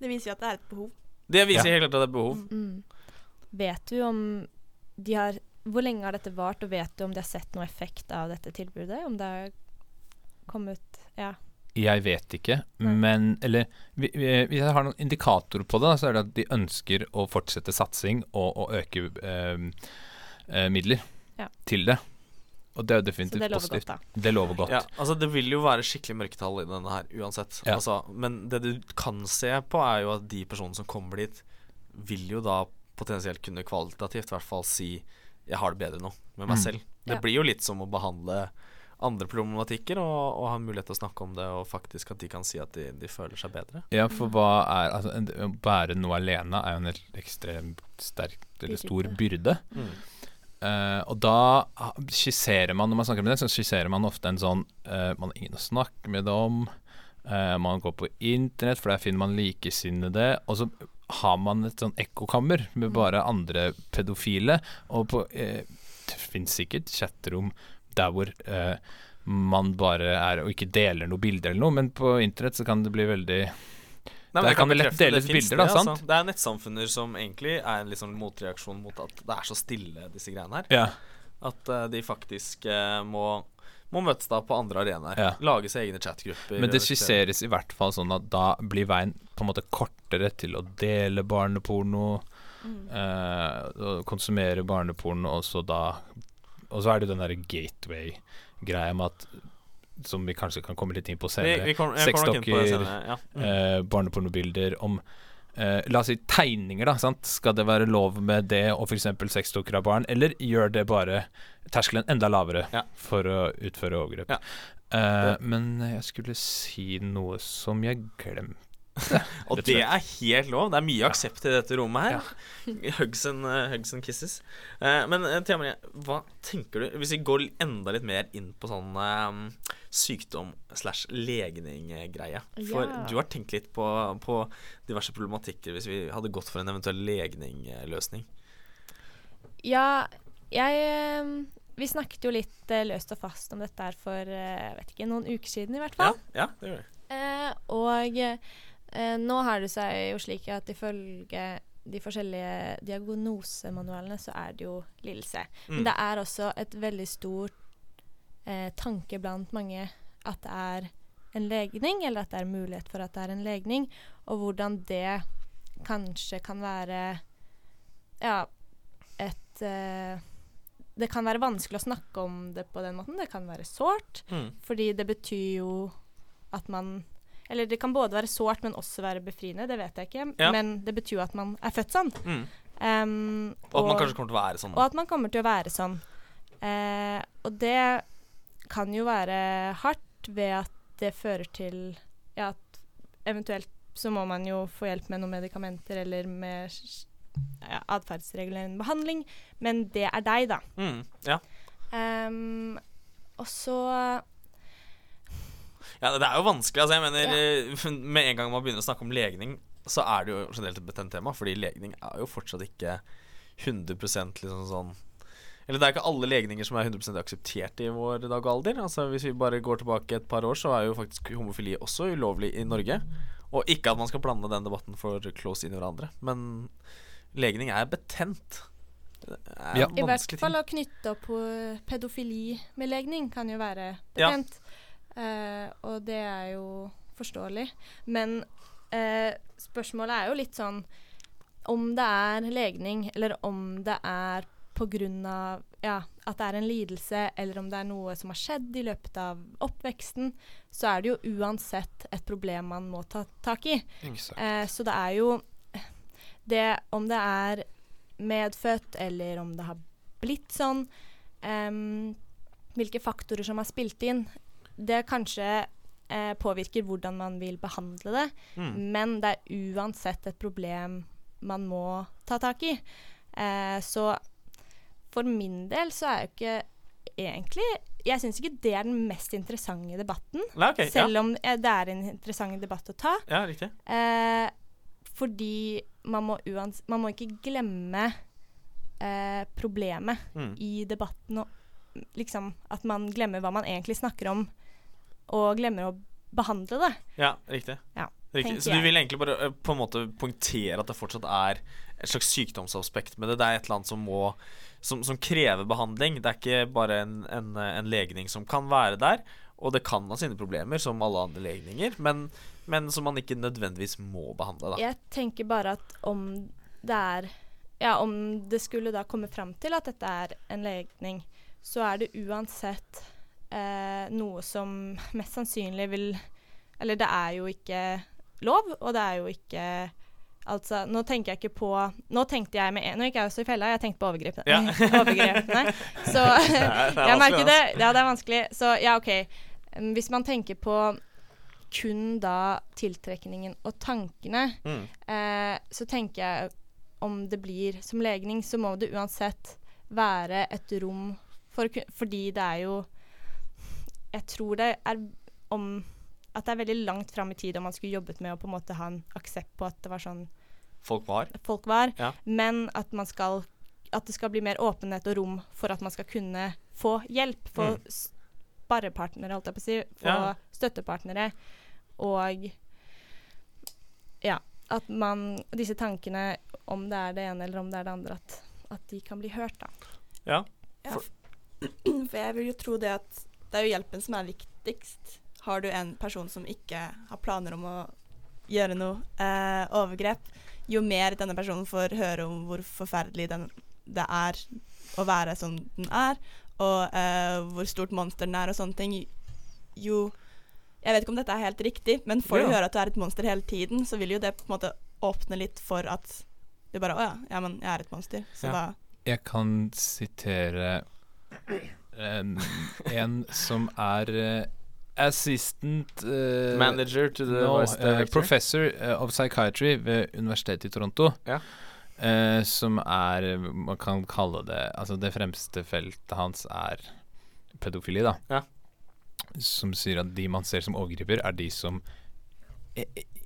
Det viser jo at det er et behov.
Det viser
Ja.
helt klart at det er behov.
Mm. Vet du om de har Hvor lenge har dette vart, og vet du om de har sett noe effekt av dette tilbudet? Om det har kommet Ja.
Jeg vet ikke,
Nei.
men Eller vi- vi- hvis jeg har noen indikatorer på det, så er det at de ønsker å fortsette satsing og, og øke eh, eh, midler
Ja.
til det. Og det er jo
Så
definitivt
det lover
positivt.
godt, da.
Det lover godt.
Ja, altså Det vil jo være skikkelig mørketall i denne her uansett.
Ja.
Altså, men det du kan se på, er jo at de personene som kommer dit, vil jo da potensielt kunne kvalitativt i hvert fall si 'jeg har det bedre nå' med meg
Mm.
selv. Det
Ja.
blir jo litt som å behandle andre problematikker og, og ha mulighet til å snakke om det, og faktisk at de kan si at de, de føler seg bedre.
Ja, for hva er altså, en- Å bære noe alene er jo en helt ekstremt sterk eller stor byrde. Uh, og da skisserer man, når man snakker med det, så skisserer man ofte en sånn uh, Man har ingen å snakke med det om. Uh, man går på internett, for der finner man likesinnede. Og så har man et sånn ekkokammer med bare andre pedofile. Og på, eh, det fins sikkert chatterom der hvor eh, man bare er og ikke deler noe bilde eller noe, men på internett så kan det bli veldig
Nei,
Der kan det lett deles bilder, da,
det, altså. Det er nettsamfunner som egentlig er en sånn motreaksjon mot at det er så stille, disse greiene her.
Ja.
At uh, de faktisk uh, må, må møtes da på andre arenaer.
Ja.
Lage seg egne chatgrupper.
Men det skisseres i hvert fall sånn at da blir veien på en måte kortere til å dele barneporno,
Mm.
eh, konsumere barneporno, og så da Og så er det den derre gateway-greia med at Som vi kanskje kan komme litt inn på senere.
vi
Sexdokker.
Ja. Mm.
eh, barnepornobilder om eh, La oss si tegninger, da. Sant? Skal det være lov med det og f.eks. sexdokker av barn, eller gjør det bare terskelen enda lavere
Ja.
for å utføre overgrep?
Ja.
Eh, men jeg skulle si noe som jeg glemte.
Og det er helt lov. Det er mye aksept i dette rommet her. Hugs, and, eh, hugs and kisses. Uh, men uh, Thea Marie, hva tenker du Hvis vi går enda litt mer inn på sånn eh, sykdom slash legning-greie. For
Ja.
du har tenkt litt på, på diverse problematikker hvis vi hadde gått for en eventuell legning-løsning.
Ja, jeg eh, Vi snakket jo litt eh, løst og fast om dette her for eh, jeg vet ikke, noen uker siden, i hvert fall.
ja, det gjør vi.
Uh, og eh, nå har det seg jo slik at ifølge de forskjellige diagnosemanualene så er det jo lidelse.
Mm.
Men det er også et veldig stort eh, tanke blant mange at det er en legning, eller at det er mulighet for at det er en legning, og hvordan det kanskje kan være ja, et eh, Det kan være vanskelig å snakke om det på den måten. Det kan være sårt.
Mm.
Fordi det betyr jo at man Eller det kan både være sårt, men også være befriende. Det vet jeg ikke.
Ja.
Men det betyr jo at man er født sånn.
Mm.
Um,
Og at man kanskje kommer til å være sånn.
og at man kommer til å være sånn. Uh, og det kan jo være hardt ved at det fører til ja, at eventuelt så må man jo få hjelp med noen medikamenter eller med ja, atferdsregulerende behandling, men det er deg, da.
Mm. Ja.
Um, og så
Ja, det er jo vanskelig. Altså, jeg mener, ja. Med en gang man begynner å snakke om legning, så er det jo generelt et betent tema. Fordi legning er jo fortsatt ikke 100% liksom sånn Eller det er ikke alle legninger som er 100% akseptert i vår dag og alder. Altså Hvis vi bare går tilbake et par år, så er jo faktisk homofili også ulovlig i Norge. Og ikke at man skal blande den debatten for close inn i hverandre. Men legning er betent. Det er
Ja.
I hvert fall
ting.
å knytte opp pedofili med legning kan jo være
Ja.
Eh, og det er jo forståelig. Men eh, spørsmålet er jo litt sånn om det er legning, eller om det er av ja, at det er en lidelse, eller om det er noe som har skjedd i løpet av oppveksten, så er det jo uansett et problem man må ta tak i. Eh, så det er jo det Om det er medfødt, eller om det har blitt sånn, em, hvilke faktorer som har spilt inn, det kanskje eh, påvirker hvordan man vil behandle det,
Mm.
men det er uansett et problem man må ta tak i. Eh, så for min del så er jo ikke egentlig Jeg syns ikke det er den mest interessante debatten,
Nei, ok, ja.
selv om eh, det er en interessant debatt å ta.
ja, riktig.
Eh, fordi man må, uans man må ikke glemme eh, problemet
Mm.
i debatten. Og, liksom At man glemmer hva man egentlig snakker om, og glemmer å behandle det.
Ja, riktig.
Ja,
riktig. Så du vil egentlig bare eh, på en måte poengtere at det fortsatt er et slags sykdomsaspekt med det? Det er et eller annet som må som, som krever behandling. Det er ikke bare en, en, en legning som kan være der. Og det kan ha sine problemer, som alle andre legninger, men, men som man ikke nødvendigvis må behandle. Da.
Jeg tenker bare at om det er Ja, om det skulle da komme fram til at dette er en legning, så er det uansett eh, noe som mest sannsynlig vil Eller det er jo ikke lov, og det er jo ikke Altså, nå tenker jeg ikke på Nå tenkte jeg med en Nå gikk jeg også i fella, jeg tenkte på overgrepene.
Ja.
overgrepene. Så
Det er- det er
jeg merker det. Ja, det er vanskelig. Så ja, OK. Um, Hvis man tenker på kun da tiltrekningen og tankene,
Mm.
eh, så tenker jeg om det blir som legning, så må det uansett være et rom for Fordi det er jo Jeg tror det er om at det er veldig langt fram i tid om man skulle jobbet med å på en måte ha en aksept på at det var sånn
Folk var.
folk var,
Ja.
men at man skal at det skal bli mer åpenhet og rom for at man skal kunne få hjelp. Få
Mm.
sparrepartnere, holdt jeg på å si. Få
Ja.
støttepartnere. Og ja, at man Disse tankene, om det er det ene eller om det er det andre, at, at de kan bli hørt, da.
Ja. For-
ja, for jeg vil jo tro det at det er jo hjelpen som er viktigst. Har du en person som ikke har planer om å gjøre noe eh, overgrep, jo mer denne personen får høre om hvor forferdelig den, det er å være som den er, og eh, hvor stort monster den er og sånne ting, jo Jeg vet ikke om dette er helt riktig, men får
Ja.
høre at du er et monster hele tiden, så vil jo det på en måte åpne litt for at du bare Å ja, ja, men jeg er et monster, så
Ja.
da
Jeg kan sitere en, en som er eh, assistant uh,
Manager to the
no,
vice
eh, professor of psychiatry ved Universitetet i Toronto.
Ja.
Uh, som er Man kan kalle det Altså, det fremste feltet hans er pedofili, da.
Ja.
Som sier at de man ser som overgriper, er de som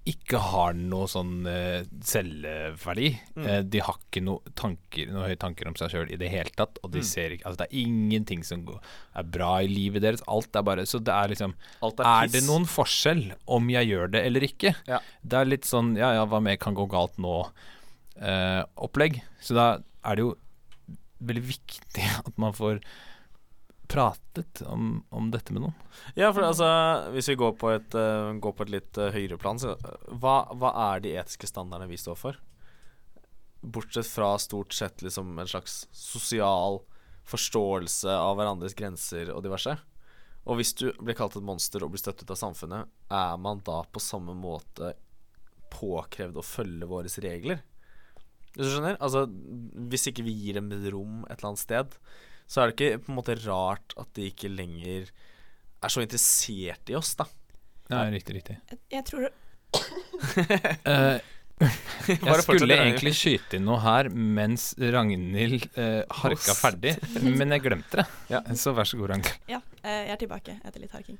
ikke har noe sånn uh, selvverdi.
Mm.
Uh, de har ikke noe tanker Noe høye tanker om seg sjøl i det hele tatt. Og de
Mm.
ser ikke Altså det er ingenting som går, er bra i livet deres. Alt er bare Så det er liksom
Alt er,
Er det noen forskjell om jeg gjør det eller ikke?
Ja.
Det er litt sånn Ja ja, hva mer kan gå galt nå-opplegg. Så da er det jo veldig viktig at man får pratet om, om dette med noen.
Ja, for altså Hvis vi går på et, uh, går på et litt uh, høyere plan, så eh, hva, hva er de etiske standardene vi står for? Bortsett fra stort sett liksom en slags sosial forståelse av hverandres grenser og diverse. Og hvis du blir kalt et monster og blir støttet av samfunnet, er man da på samme måte påkrevd å følge våre regler? Hvis du skjønner? Altså, hvis ikke vi gir dem rom et eller annet sted, så er det ikke på en måte rart at de ikke lenger er så interessert i oss, da.
Ja, riktig, riktig.
Jeg, jeg tror
uh, jeg skulle egentlig skyte inn noe her mens Ragnhild uh, harka
Host.
ferdig, men jeg glemte det.
Ja.
Så vær så god, Ragnhild.
Ja, uh, jeg er tilbake etter litt harking.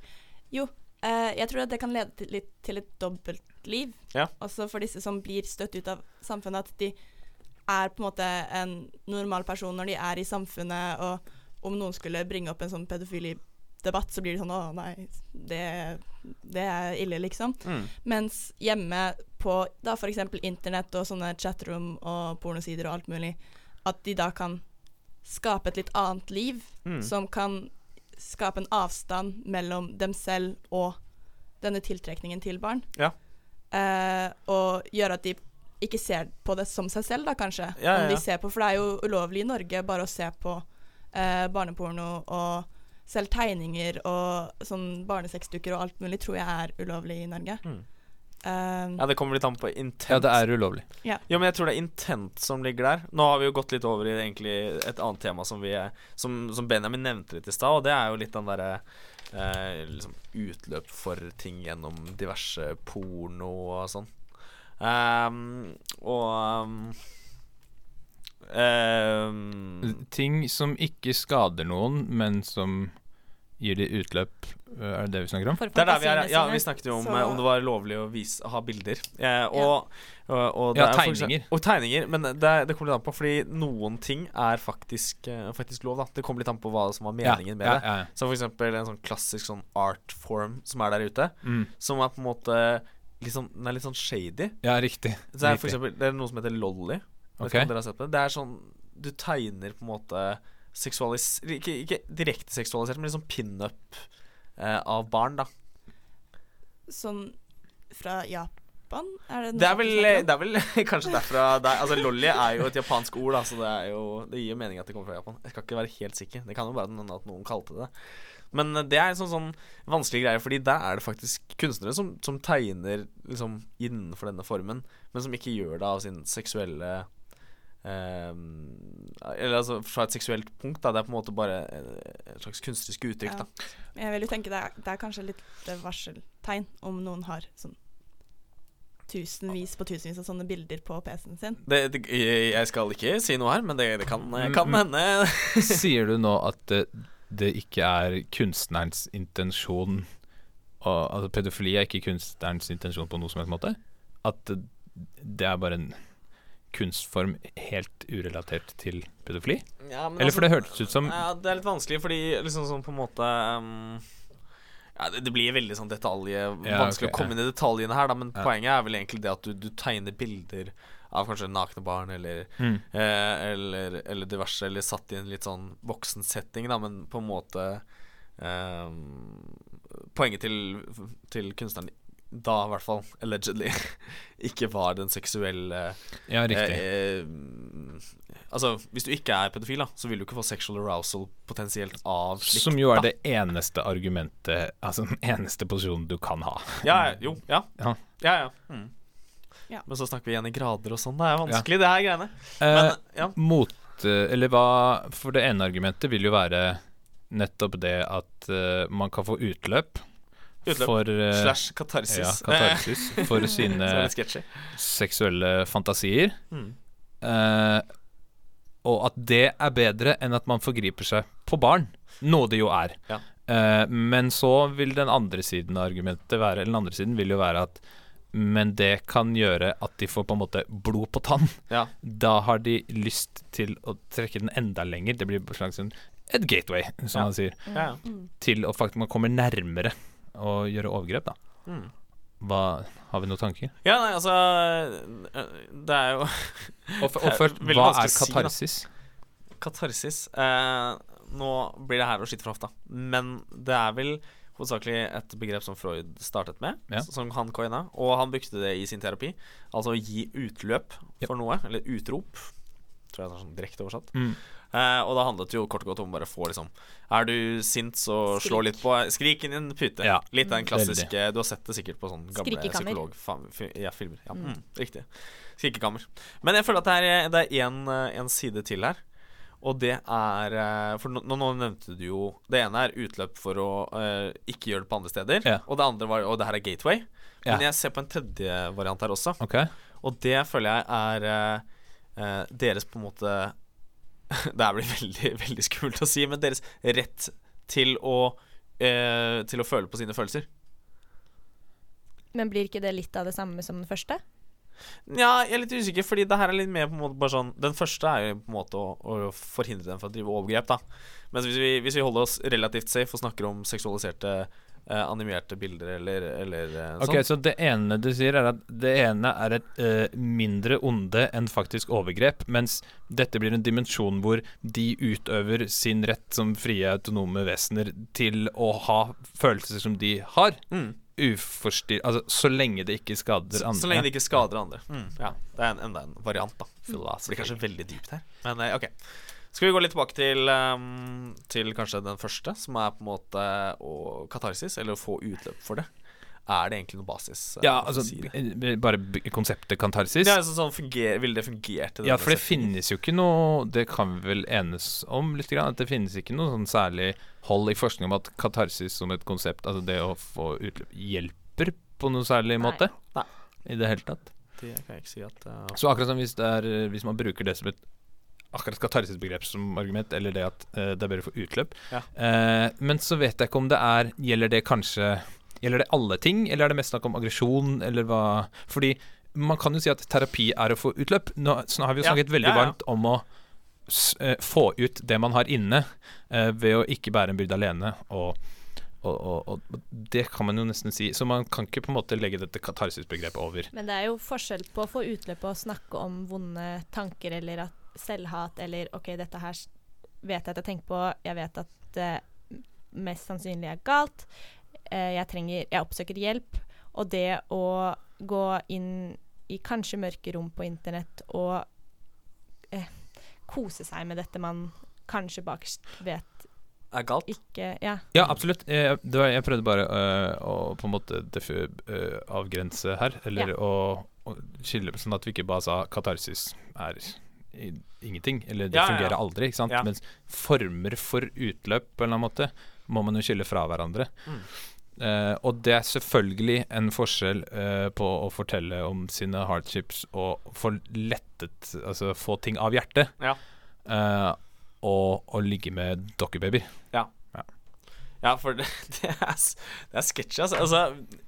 Jo, uh, jeg tror at det kan lede til, litt, til et dobbeltliv.
Ja.
Også for disse som blir støtt ut av samfunnet. At de er på en måte en normal person når de er i samfunnet, og om noen skulle bringe opp en sånn pedofilidebatt, så blir de sånn Å, nei, det, det er ille, liksom.
Mm.
Mens hjemme på da f.eks. internett og sånne chatrom og pornosider og alt mulig, at de da kan skape et litt annet liv,
Mm.
som kan skape en avstand mellom dem selv og denne tiltrekningen til barn.
Ja.
Eh, og gjøre at de ikke ser på det som seg selv, da kanskje.
Ja, ja,
Om de ser på, For det er jo ulovlig i Norge bare å se på eh, barneporno og selv tegninger og sånn barnesexdukker og alt mulig tror jeg er ulovlig i Norge.
Mm.
Um,
Ja, det kommer litt an på intent.
Ja, det er ulovlig.
Ja, men jeg tror det er intent som ligger der. Nå har vi jo gått litt over i egentlig et annet tema som, vi som, som Benjamin nevnte litt i stad, og det er jo litt den derre eh, liksom utløp for ting gjennom diverse porno og sånn. Ehm, og um,
Ting som ikke skader noen, men som gir de utløp. øh, Er det det vi snakker om?
Det er der vi er. Ja, vi snakket jo om
Så-
eh, om det var lovlig å vise, ha bilder. Eh, og, og, og det
Ja,
er
tegninger.
Og tegninger, men det, det kommer litt an på, fordi noen ting er faktisk, eh, faktisk lov. da Det kommer litt an på hva som var meningen med
ja,
det.
ja, ja.
Så for eksempel en sånn klassisk sånn art form som er der ute,
Mm.
som er på en måte sånn, Den er litt sånn shady.
ja riktig.
Så det er for
Riktig.
eksempel Det er noe som heter lolly. Vet
Ok.
ikke om dere har sett på det. Det er sånn Du tegner på en måte seksualis... Ikke, ikke direkte seksualisert, men liksom pinup eh, av barn, da.
sånn fra Japan? Er det
Det er vel, det er vel kanskje derfra der. Altså Lolly er jo et japansk ord, da, så det, er jo, det gir jo mening at det kommer fra Japan. Jeg skal ikke være helt sikker. Det kan jo være at noen kalte det det. Men eh, det er en sånn, sånn vanskelig greie, Fordi der er det faktisk kunstnere som, som tegner liksom innenfor denne formen, men som ikke gjør det av sin seksuelle eh, Eller altså fra et seksuelt punkt. da Det er på en måte bare eh, et slags kunstnerisk uttrykk.
Ja.
da
Jeg vil jo tenke det er, det er kanskje litt eh, varseltegn om noen har sånn tusenvis på tusenvis av sånne bilder på PC-en sin.
det, det, jeg skal ikke si noe her, men det, det kan, kan
Mm, mm.
hende.
Sier du nå at det, ikke er kunstnerens intensjon og, Altså pedofili er ikke kunstnerens intensjon på noe som helst måte? At det, er bare en kunstform helt urelatert til pedofili?
Ja, men
Eller for det
altså-
hørtes ut som
Ja, det er litt vanskelig, fordi liksom sånn på en måte um, ja, det, det blir veldig sånn detalje Vanskelig
okay,
å komme inn i detaljene her, da, men poenget er vel egentlig det at du, du tegner bilder av kanskje nakne barn eller,
mm.
eh, eller, eller diverse, eller satt i en litt sånn voksen setting, da, men på en måte eh, Poenget til, til kunstneren da, i hvert fall, allegedly, ikke var den seksuelle
Ja, riktig.
Eh, eh, altså, hvis du ikke er pedofil, da, så vil du ikke få sexual arousal potensielt av slikt.
Som jo er
da.
det eneste argumentet Altså den eneste posisjonen du kan ha.
Ja, ja, jo, ja.
Ja.
ja, ja. Mm.
Ja.
Men så snakker vi igjen i grader og sånn. Det er vanskelig, det her greiene.
Eh,
Men ja.
mot eh, Eller hva For det ene argumentet vil jo være nettopp det at uh, man kan få utløp,
Utløp.
for uh,
Slash katarsis.
Ja, katarsis for sine seksuelle fantasier.
Mm.
Uh, og at det er bedre enn at man forgriper seg på barn. Noe det jo er.
Ja.
Eh, men så vil den andre siden av argumentet være Eller den andre siden vil jo være at Men det kan gjøre at de får på en måte blod på tann.
Ja.
Da har de lyst til å trekke den enda lenger. Det blir et slags en, et gateway, som
Ja.
man sier.
Ja, ja.
Mm.
Til å faktisk man kommer nærmere å gjøre overgrep, da.
Mm.
Hva, har vi noen tanker?
ja, nei, altså Det er jo
Og, og først, hva er
katarsis? si,
katarsis?
Katarsis eh, Nå blir det her å skyte fra hofta, men det er vel hovedsakelig et begrep som Freud startet med,
Ja.
som han coina, og han brukte det i sin terapi. Altså å gi utløp
Ja.
for noe, eller utrop, tror jeg det er sånn direkte oversatt.
Mm.
Eh, og da handlet det jo kort og godt om bare å få liksom Er du sint, så slå litt på Skrik inn i en pute.
Ja.
Litt av den klassiske Du har sett det sikkert på sånne gamle psykologfilmer. Ja, filmer. ja,
Mm.
mm, riktig. Skrikekammer. Men jeg føler at det er, det en, eh, en side til her. Og det er eh, For nå, nå nevnte du jo Det ene er utløp for å uh, ikke gjøre det på andre steder.
Ja.
Og det andre var Og det her er gateway.
Ja.
Men jeg ser på en tredje variant her også.
Okay.
Og det føler jeg er eh, eh, deres på en måte Det her blir veldig, veldig skummelt å si, men deres rett til å uh, Til å føle på sine følelser.
Men blir ikke det litt av det samme som den første?
Ja, jeg er litt usikker, fordi det her er litt mer på en måte bare sånn Den første er jo på en måte å, å forhindre dem fra å drive overgrep, da. Men hvis vi, hvis vi holder oss relativt safe og snakker om seksualiserte eh, animerte bilder eller, eller eh,
Ok,
sånn
Så det ene du sier, er at det ene er et eh, mindre onde enn faktisk overgrep, mens dette blir en dimensjon hvor de utøver sin rett som frie, autonome vesener til å ha følelser som de har.
mm.
Uforstyr... Altså, så lenge det ikke skader andre.
så lenge det ikke skader andre. Mm. Ja, Det er en, enda en variant, da. Det
Philosophy.
blir kanskje veldig dypt her. Men eh, ok. Skal vi gå litt tilbake til, um, til kanskje den første, som er på en måte å katarsis, eller å få utløp for det. Er det egentlig noe basis? eh,
Ja, altså
si
Bare konseptet kantarsis.
Ja, altså, sånn funger, Ville det fungert?
Ja, for det finnes jo ikke noe Det kan vi vel enes om litt, grann, at det finnes ikke noe sånn særlig hold i forskning om at katarsis som et konsept, altså det å få utløp, hjelper på noe særlig
Nei.
måte.
Nei.
I det hele tatt.
Det kan jeg ikke si at uh,
Så akkurat som hvis, det er, hvis man bruker det som et akkurat katarsisbegrep som argument, eller det at uh, det er bedre for utløp.
Ja.
Uh, men så vet jeg ikke om det er Gjelder det kanskje Gjelder det alle ting, eller er det mest snakk om aggresjon, eller hva Fordi man kan jo si at terapi er å få utløp. Nå, så nå har vi jo
Ja,
snakket veldig
ja, ja.
varmt om å s eh, få ut det man har inne, uh, ved å ikke bære en byrde alene. Og, og, og, og det kan man jo nesten si. Så man kan ikke på en måte legge dette katarsisbegrepet over.
Men det er jo forskjell på å få utløp og snakke om vonde tanker eller at selvhat eller OK, dette her vet jeg at jeg tenker på, jeg vet at det mest sannsynlig er galt. Eh, jeg trenger Jeg oppsøker hjelp. Og det å gå inn i kanskje mørke rom på internett og eh, kose seg med dette man kanskje bakerst vet
er galt.
ikke Ja.
Ja, absolutt. Jeg, var, jeg prøvde bare uh, å på en måte defu, uh, avgrense her, eller
Ja.
å, å skille Sånn at vi ikke bare sa katarsis er i, ingenting, eller det
Ja, ja, ja.
fungerer aldri. Ikke sant?
Ja.
Mens former for utløp på en eller annen måte må man jo skille fra hverandre.
Mm.
Eh, og det er selvfølgelig en forskjell uh, på å fortelle om sine hardships og få lettet Altså få ting av hjertet,
Ja.
uh, og å ligge med dokkebaby.
Ja, for det, det er, det er sketsjy, altså. altså.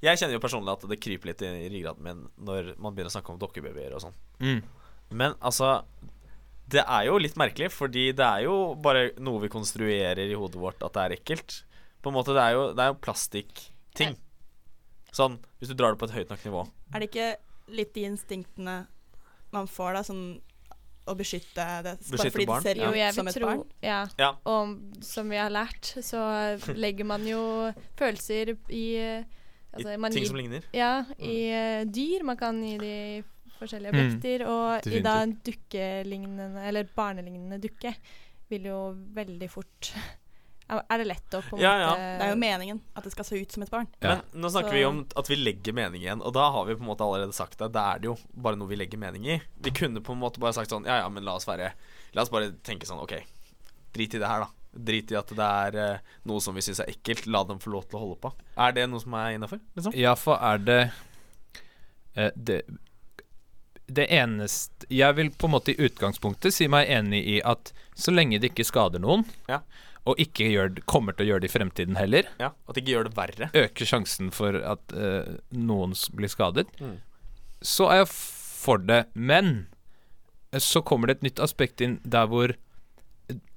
Jeg kjenner jo personlig at det kryper litt i ryggraden min når man begynner å snakke om dokkebabyer og sånn.
Mm.
Men altså Det er jo litt merkelig, fordi det er jo bare noe vi konstruerer i hodet vårt at det er ekkelt. På en måte, Det er jo, det er jo plastikkting. Sånn, hvis du drar det på et høyt nok nivå.
Er det ikke litt de instinktene man får, da, sånn å beskytte det
Beskytte
bare fordi
barn?
det ser ut
ja.
som et
tro
barn?
Ja.
Ja.
Og som vi har lært, så legger man jo følelser i altså,
I ting
gir-
som ligner.
Ja, i eh, dyr. Man kan gi de forskjellige
Mm,
objekter. og i da en dukkelignende, eller barnelignende dukke, vil jo veldig fort Er det lett å på en
Ja, ja.
måte
Det er jo meningen at det skal se ut som et barn.
Ja.
Men nå snakker
Så-
vi om at vi legger mening igjen, og da har vi på en måte allerede sagt det. Da er det jo bare noe vi legger mening i. Vi kunne på en måte bare sagt sånn Ja ja, men la oss være La oss bare tenke sånn OK, drit i det her, da. Drit i at det er uh, noe som vi syns er ekkelt. La dem få lov til å holde på. Er det noe som er innafor? Liksom?
Ja, for er det uh, det det eneste Jeg vil på en måte i utgangspunktet si meg enig i at så lenge det ikke skader noen,
Ja.
Og ikke gjør, kommer til å gjøre det i fremtiden heller,
Ja, At de ikke gjør det verre.
øker sjansen for at eh, noen s- blir skadet,
Mm.
så er jeg for det. Men eh, så kommer det et nytt aspekt inn der hvor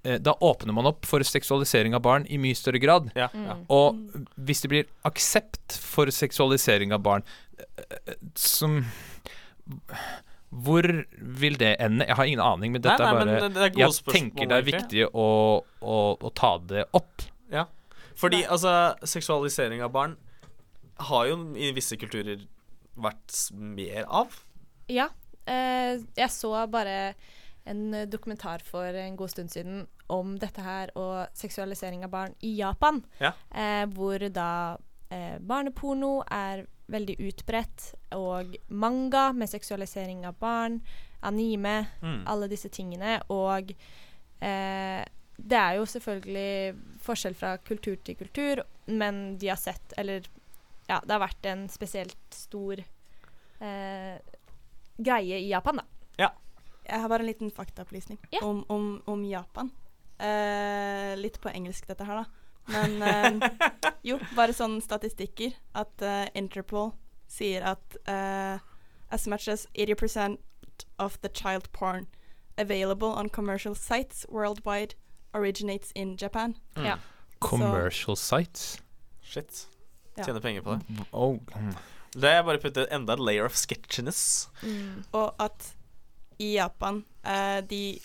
eh, Da åpner man opp for seksualisering av barn i mye større grad.
Ja,
Mm.
ja.
Og hvis det blir aksept for seksualisering av barn eh, som Hvor vil det ende? Jeg har ingen aning, men dette
Nei, nei,
er bare
men det er
Jeg
spørsmål,
tenker det er viktig å, å, å ta det opp.
Ja. Fordi altså, seksualisering av barn har jo i visse kulturer vært mer av.
Ja. Eh, jeg så bare en dokumentar for en god stund siden om dette her og seksualisering av barn i Japan.
Ja.
Eh, hvor da eh, barneporno er veldig utbredt, og manga med seksualisering av barn, anime,
Mm.
alle disse tingene. Og eh, det er jo selvfølgelig forskjell fra kultur til kultur, men de har sett Eller ja, det har vært en spesielt stor eh, greie i Japan, da.
Jeg har bare en liten faktaopplysning
Ja.
om, om, om Japan. Eh, litt på engelsk, dette her, da. Men eh, jo, bare sånne statistikker. At eh, Interpol sier at uh, as much as 80% of the child porn available on commercial sites worldwide originates in Japan.
Mm.
Ja.
Commercial sites.
Shit.
Ja.
Tjener penger på det.
Oh. mm.
Det er bare puttet enda et layer of sketchiness.
Mm.
Og at i Japan uh, de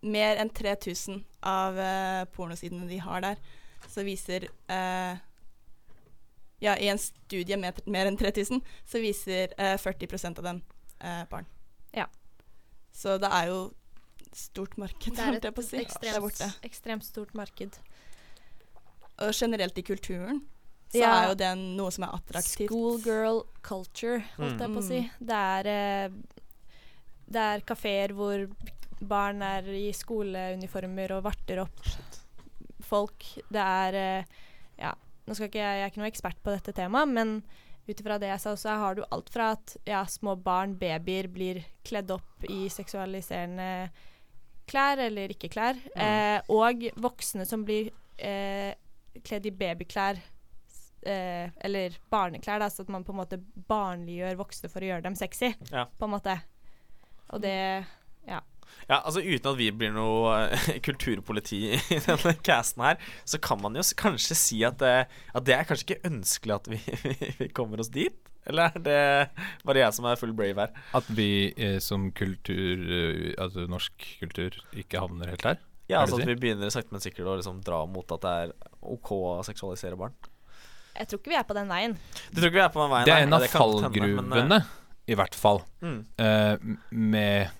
Mer enn 3000 av uh, pornosidene de har der, så viser eh, Ja, i en studie med mer enn 3000, så viser eh, 40% av dem eh, barn.
Ja.
Så det er jo stort marked,
Det
holdt jeg på å si,
ekstremt, ekstremt stort marked.
Og generelt i kulturen så
Ja.
er jo det noe som er attraktivt.
Schoolgirl culture, holdt jeg på å si. Det er, eh, det er kafeer hvor barn er i skoleuniformer og varter opp folk. Det er eh, nå skal ikke jeg, jeg er ikke noe ekspert på dette temaet, men ut ifra det jeg sa, så har du alt fra at ja, små barn, babyer, blir kledd opp i seksualiserende klær eller ikke klær, eh, og voksne som blir eh, kledd i babyklær eh, eller barneklær, da, så at man på en måte barnliggjør voksne for å gjøre dem sexy,
Ja.
på en måte. Og det
Ja, altså Uten at vi blir noe eh, kulturpoliti i denne casten her, så kan man jo kanskje si at det, at det er kanskje ikke ønskelig at vi, vi kommer oss dit? Eller er det bare jeg som er full brave her?
At vi eh, som kultur, eh, altså norsk kultur, ikke havner helt der?
Ja, altså? At vi begynner sakte, men sikkert å liksom dra mot at det er OK å seksualisere barn.
Jeg tror ikke vi er på den veien.
Du tror ikke vi er på den veien?
Det er en av
eh,
fallgruvene, i hvert fall,
mm,
Uh, med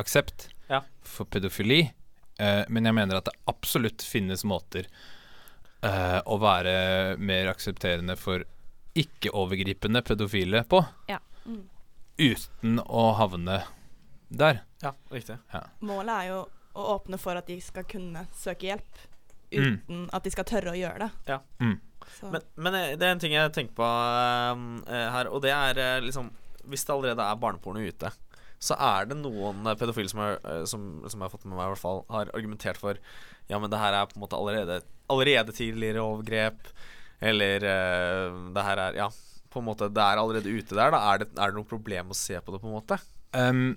aksept
Ja.
for pedofili. Eh, men jeg mener at det absolutt finnes måter eh, å være mer aksepterende for ikke-overgripende pedofile på,
Mm.
uten å havne der.
ja, riktig.
Målet er jo å åpne for at de skal kunne søke hjelp,
Mm.
uten at de skal tørre å gjøre det.
Ja.
Mm.
Men, men eh, det er en ting jeg tenker på eh, her, og det er liksom Hvis det allerede er barneporno ute, så er det noen eh, pedofile som, har, eh, som, som jeg har fått med meg, i hvert fall, har argumentert for Ja, men det her er på en måte allerede, allerede tidligere overgrep, eller uh, det her er Ja, på en måte, det er allerede ute der. Da er det, er det noe problem å se på det, på en måte?
Um,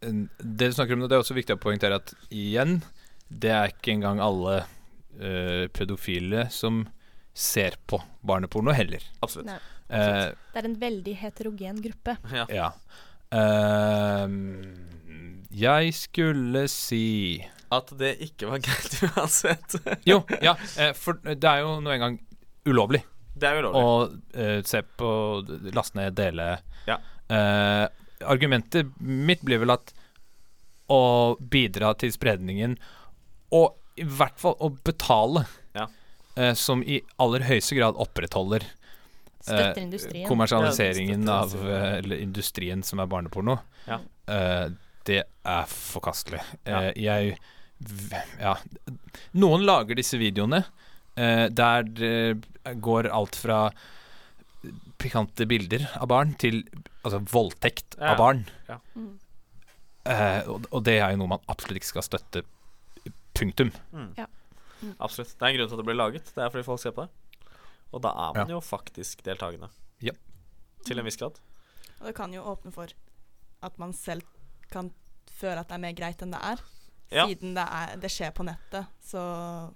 det du snakker om det er også viktig å poengtere at igjen, det er ikke engang alle uh, pedofile som ser på barneporno heller.
Absolutt.
Nei.
Eh,
Det er en veldig heterogen gruppe.
Ja.
ja. Ehm, jeg skulle si
At det ikke var greit uansett.
Jo, ja, eh, for det er jo nå engang ulovlig
det er jo
å
ulovlig.
eh, se på, laste ned, dele.
Ja.
Uh, argumentet mitt blir vel at å bidra til spredningen, og i hvert fall å betale,
Ja.
uh, som i aller høyeste grad opprettholder
Støtter
eh,
industrien.
kommersialiseringen
Ja,
av eller industrien som er barneporno.
Ja.
Eh, det er forkastelig.
Ja.
Eh, jeg Ja. Noen lager disse videoene eh, der det går alt fra pikante bilder av barn til altså voldtekt
Ja.
av barn.
mm.
Eh, og, og det er jo noe man absolutt ikke skal støtte. Punktum.
Mm.
Ja.
Mm.
Absolutt. Det er en grunn til at det ble laget. Det er fordi folk ser på det. Og da er man
Ja.
jo faktisk deltakende.
Ja.
Til en viss grad.
Og det kan jo åpne for at man selv kan føle at det er mer greit enn det er.
Ja.
Siden det, er, det skjer på nettet, så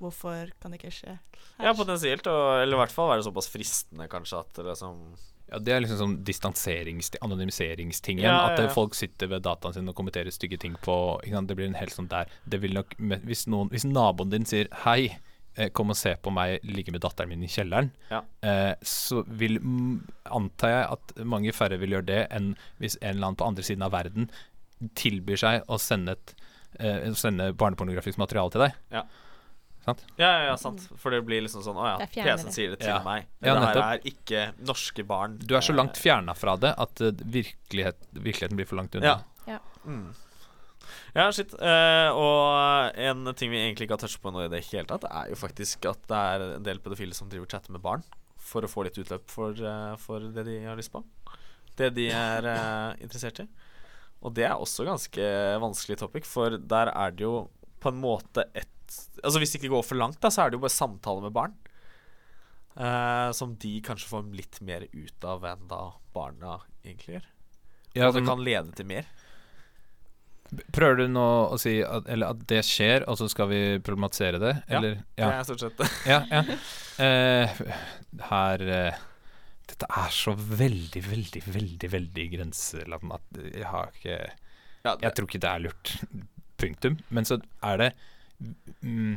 hvorfor kan det ikke skje her?
Ja, potensielt. Og, eller i hvert fall være såpass fristende, kanskje, at det liksom
Ja, Det er liksom sånn distanserings- anonymiseringstingen.
Ja, ja,
At eh, folk sitter ved dataen sin og kommenterer stygge ting på ikke sant? Det blir en helt sånn der Det vil nok Hvis, noen, hvis naboen din sier 'hei, kom og se på meg ligge med datteren min i kjelleren',
Ja.
eh, så vil antar jeg at mange færre vil gjøre det enn hvis en eller annen på andre siden av verden tilbyr seg å sende, et, eh, sende barnepornografisk materiale til deg.
Ja, ja, ja, sant. For det blir liksom sånn Å ja. PC-en sier det til
Ja.
meg.
Ja,
Men det her er ikke norske barn.
Du er så
Eh,
langt fjerna fra det at eh, virkelighet, virkeligheten blir for langt unna.
Ja. Mm. Ja, shit. Uh, og en ting vi egentlig ikke har touchet på nå i det hele tatt, er jo faktisk at det er en del pedofile som driver chatter med barn for å få litt utløp for, uh, for det de har lyst på. Det de er uh, interessert i. Og det er også ganske vanskelig topic, for der er det jo på en måte et Altså Hvis det ikke går for langt, da så er det jo bare samtale med barn. Uh, som de kanskje får litt mer ut av enn da barna egentlig gjør.
Ja,
Og det kan lede til mer.
Prøver du nå å si at, eller at det skjer, og så skal vi problematisere det?
Ja,
ja.
Det er stort sett det.
Ja, ja. Uh, her uh, Dette er så veldig, veldig, veldig veldig grenseland at jeg har ikke
Ja,
Jeg tror ikke det er lurt. Punktum. Men så er det um,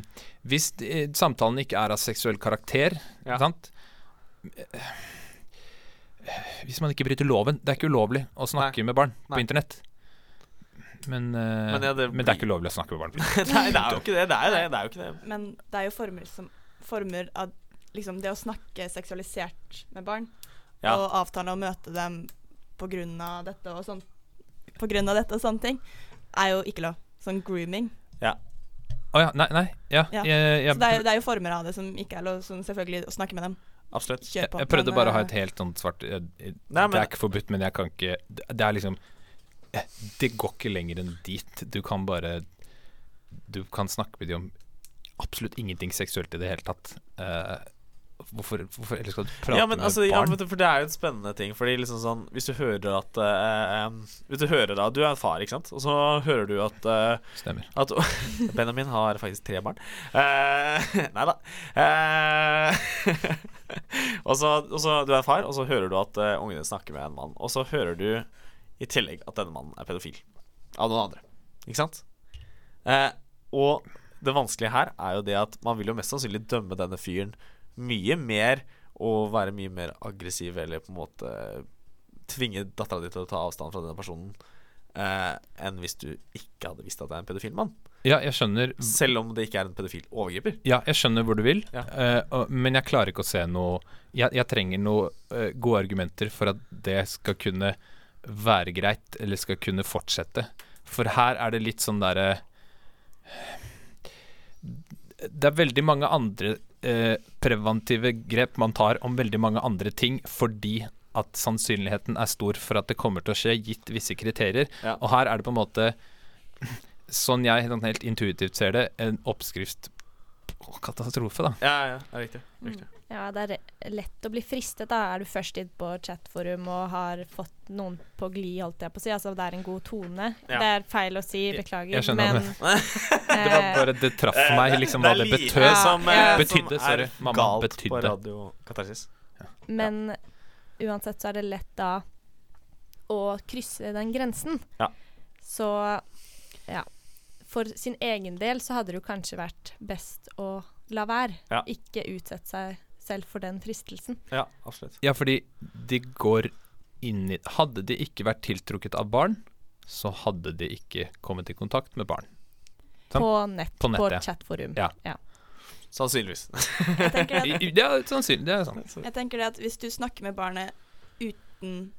Hvis de, samtalen ikke er av seksuell karakter,
Ja.
sant Eh, Hvis man ikke bryter loven Det er ikke ulovlig å snakke med barn på
Nei.
internett. Men, uh,
Men ja, det
men det er ikke lovlig å snakke med barn.
Nei, det er jo ikke det. Det er det. det, er jo ikke det.
Men det er jo former, som, former av liksom det å snakke seksualisert med barn,
Ja.
og avtale å møte dem på grunn av dette og sånn På grunn av dette og sånne ting, er jo ikke lov. Sånn grooming.
Å ja, nei, nei. Ja,
Ja.
Jeg, jeg,
Så det er, det er jo former av det som ikke er lov. som selvfølgelig å snakke med dem.
Absolutt.
Jeg, jeg prøvde
men,
bare å ha
eh,
et helt sånt svart jeg, jeg,
Nei, men-
Det er ikke forbudt, men jeg kan ikke Det, det er liksom eh, Det går ikke lenger enn dit. Du kan bare Du kan snakke med dem om absolutt ingenting seksuelt i det hele tatt. Uh, hvorfor, hvorfor ellers skal du prate
Ja, men,
med
altså,
barn?
Ja, men, for det er jo en spennende ting. Fordi liksom sånn Hvis du hører at uh, Hvis du hører da Du er far, ikke sant? Og så hører du at uh,
Stemmer.
At Benjamin har faktisk tre barn. Uh, nei da. Og, så, Du er far, og så hører du at ungene snakker med en mann. Og så hører du i tillegg at denne mannen er pedofil. Av noen andre. Ikke sant? Eh, og det vanskelige her er jo det at man vil jo mest sannsynlig dømme denne fyren mye mer og være mye mer aggressiv eller på en måte tvinge dattera di til å ta avstand fra denne personen eh, enn hvis du ikke hadde visst at det er en pedofil mann.
Ja, jeg skjønner
Selv om det ikke er en pedofil overgriper.
Ja, jeg skjønner hvor du vil,
Ja.
uh, men jeg klarer ikke å se noe Jeg, jeg trenger noen gode argumenter for at det skal kunne være greit, eller skal kunne fortsette. For her er det litt sånn derre Det er veldig mange andre eh, preventive grep man tar om veldig mange andre ting fordi at sannsynligheten er stor for at det kommer til å skje, gitt visse kriterier.
Ja.
Og her er det på en måte sånn jeg sånn helt intuitivt ser det, en oppskrift på katastrofe, da.
Ja, ja, det er riktig. riktig.
Ja, det er lett å bli fristet. da Er du først inn på chatforum og har fått noen på glid, holdt jeg på å si. Altså det er en god tone.
Ja.
Det er feil å si, beklager,
jeg skjønner
men
Det var
eh,
bare Det traff meg liksom hva det
lite
betød.
som,
Ja,
eh,
betydde,
som
sorry,
er
mamma,
galt på
betydde.
radio Katarsis.
Men uansett så er det lett da å krysse den grensen.
Ja.
Så ja. For sin egen del så hadde det jo kanskje vært best å la være.
Ja.
Ikke utsette seg selv for den fristelsen.
Ja, absolutt.
Ja, fordi de går inn i Hadde de ikke vært tiltrukket av barn, så hadde de ikke kommet i kontakt med barn. Sånn?
På nett,
På
på,
nett, ja.
chatforum.
Ja.
Sannsynligvis.
Er sannsynlig, det er sant.
Jeg tenker det at hvis du snakker med barnet uten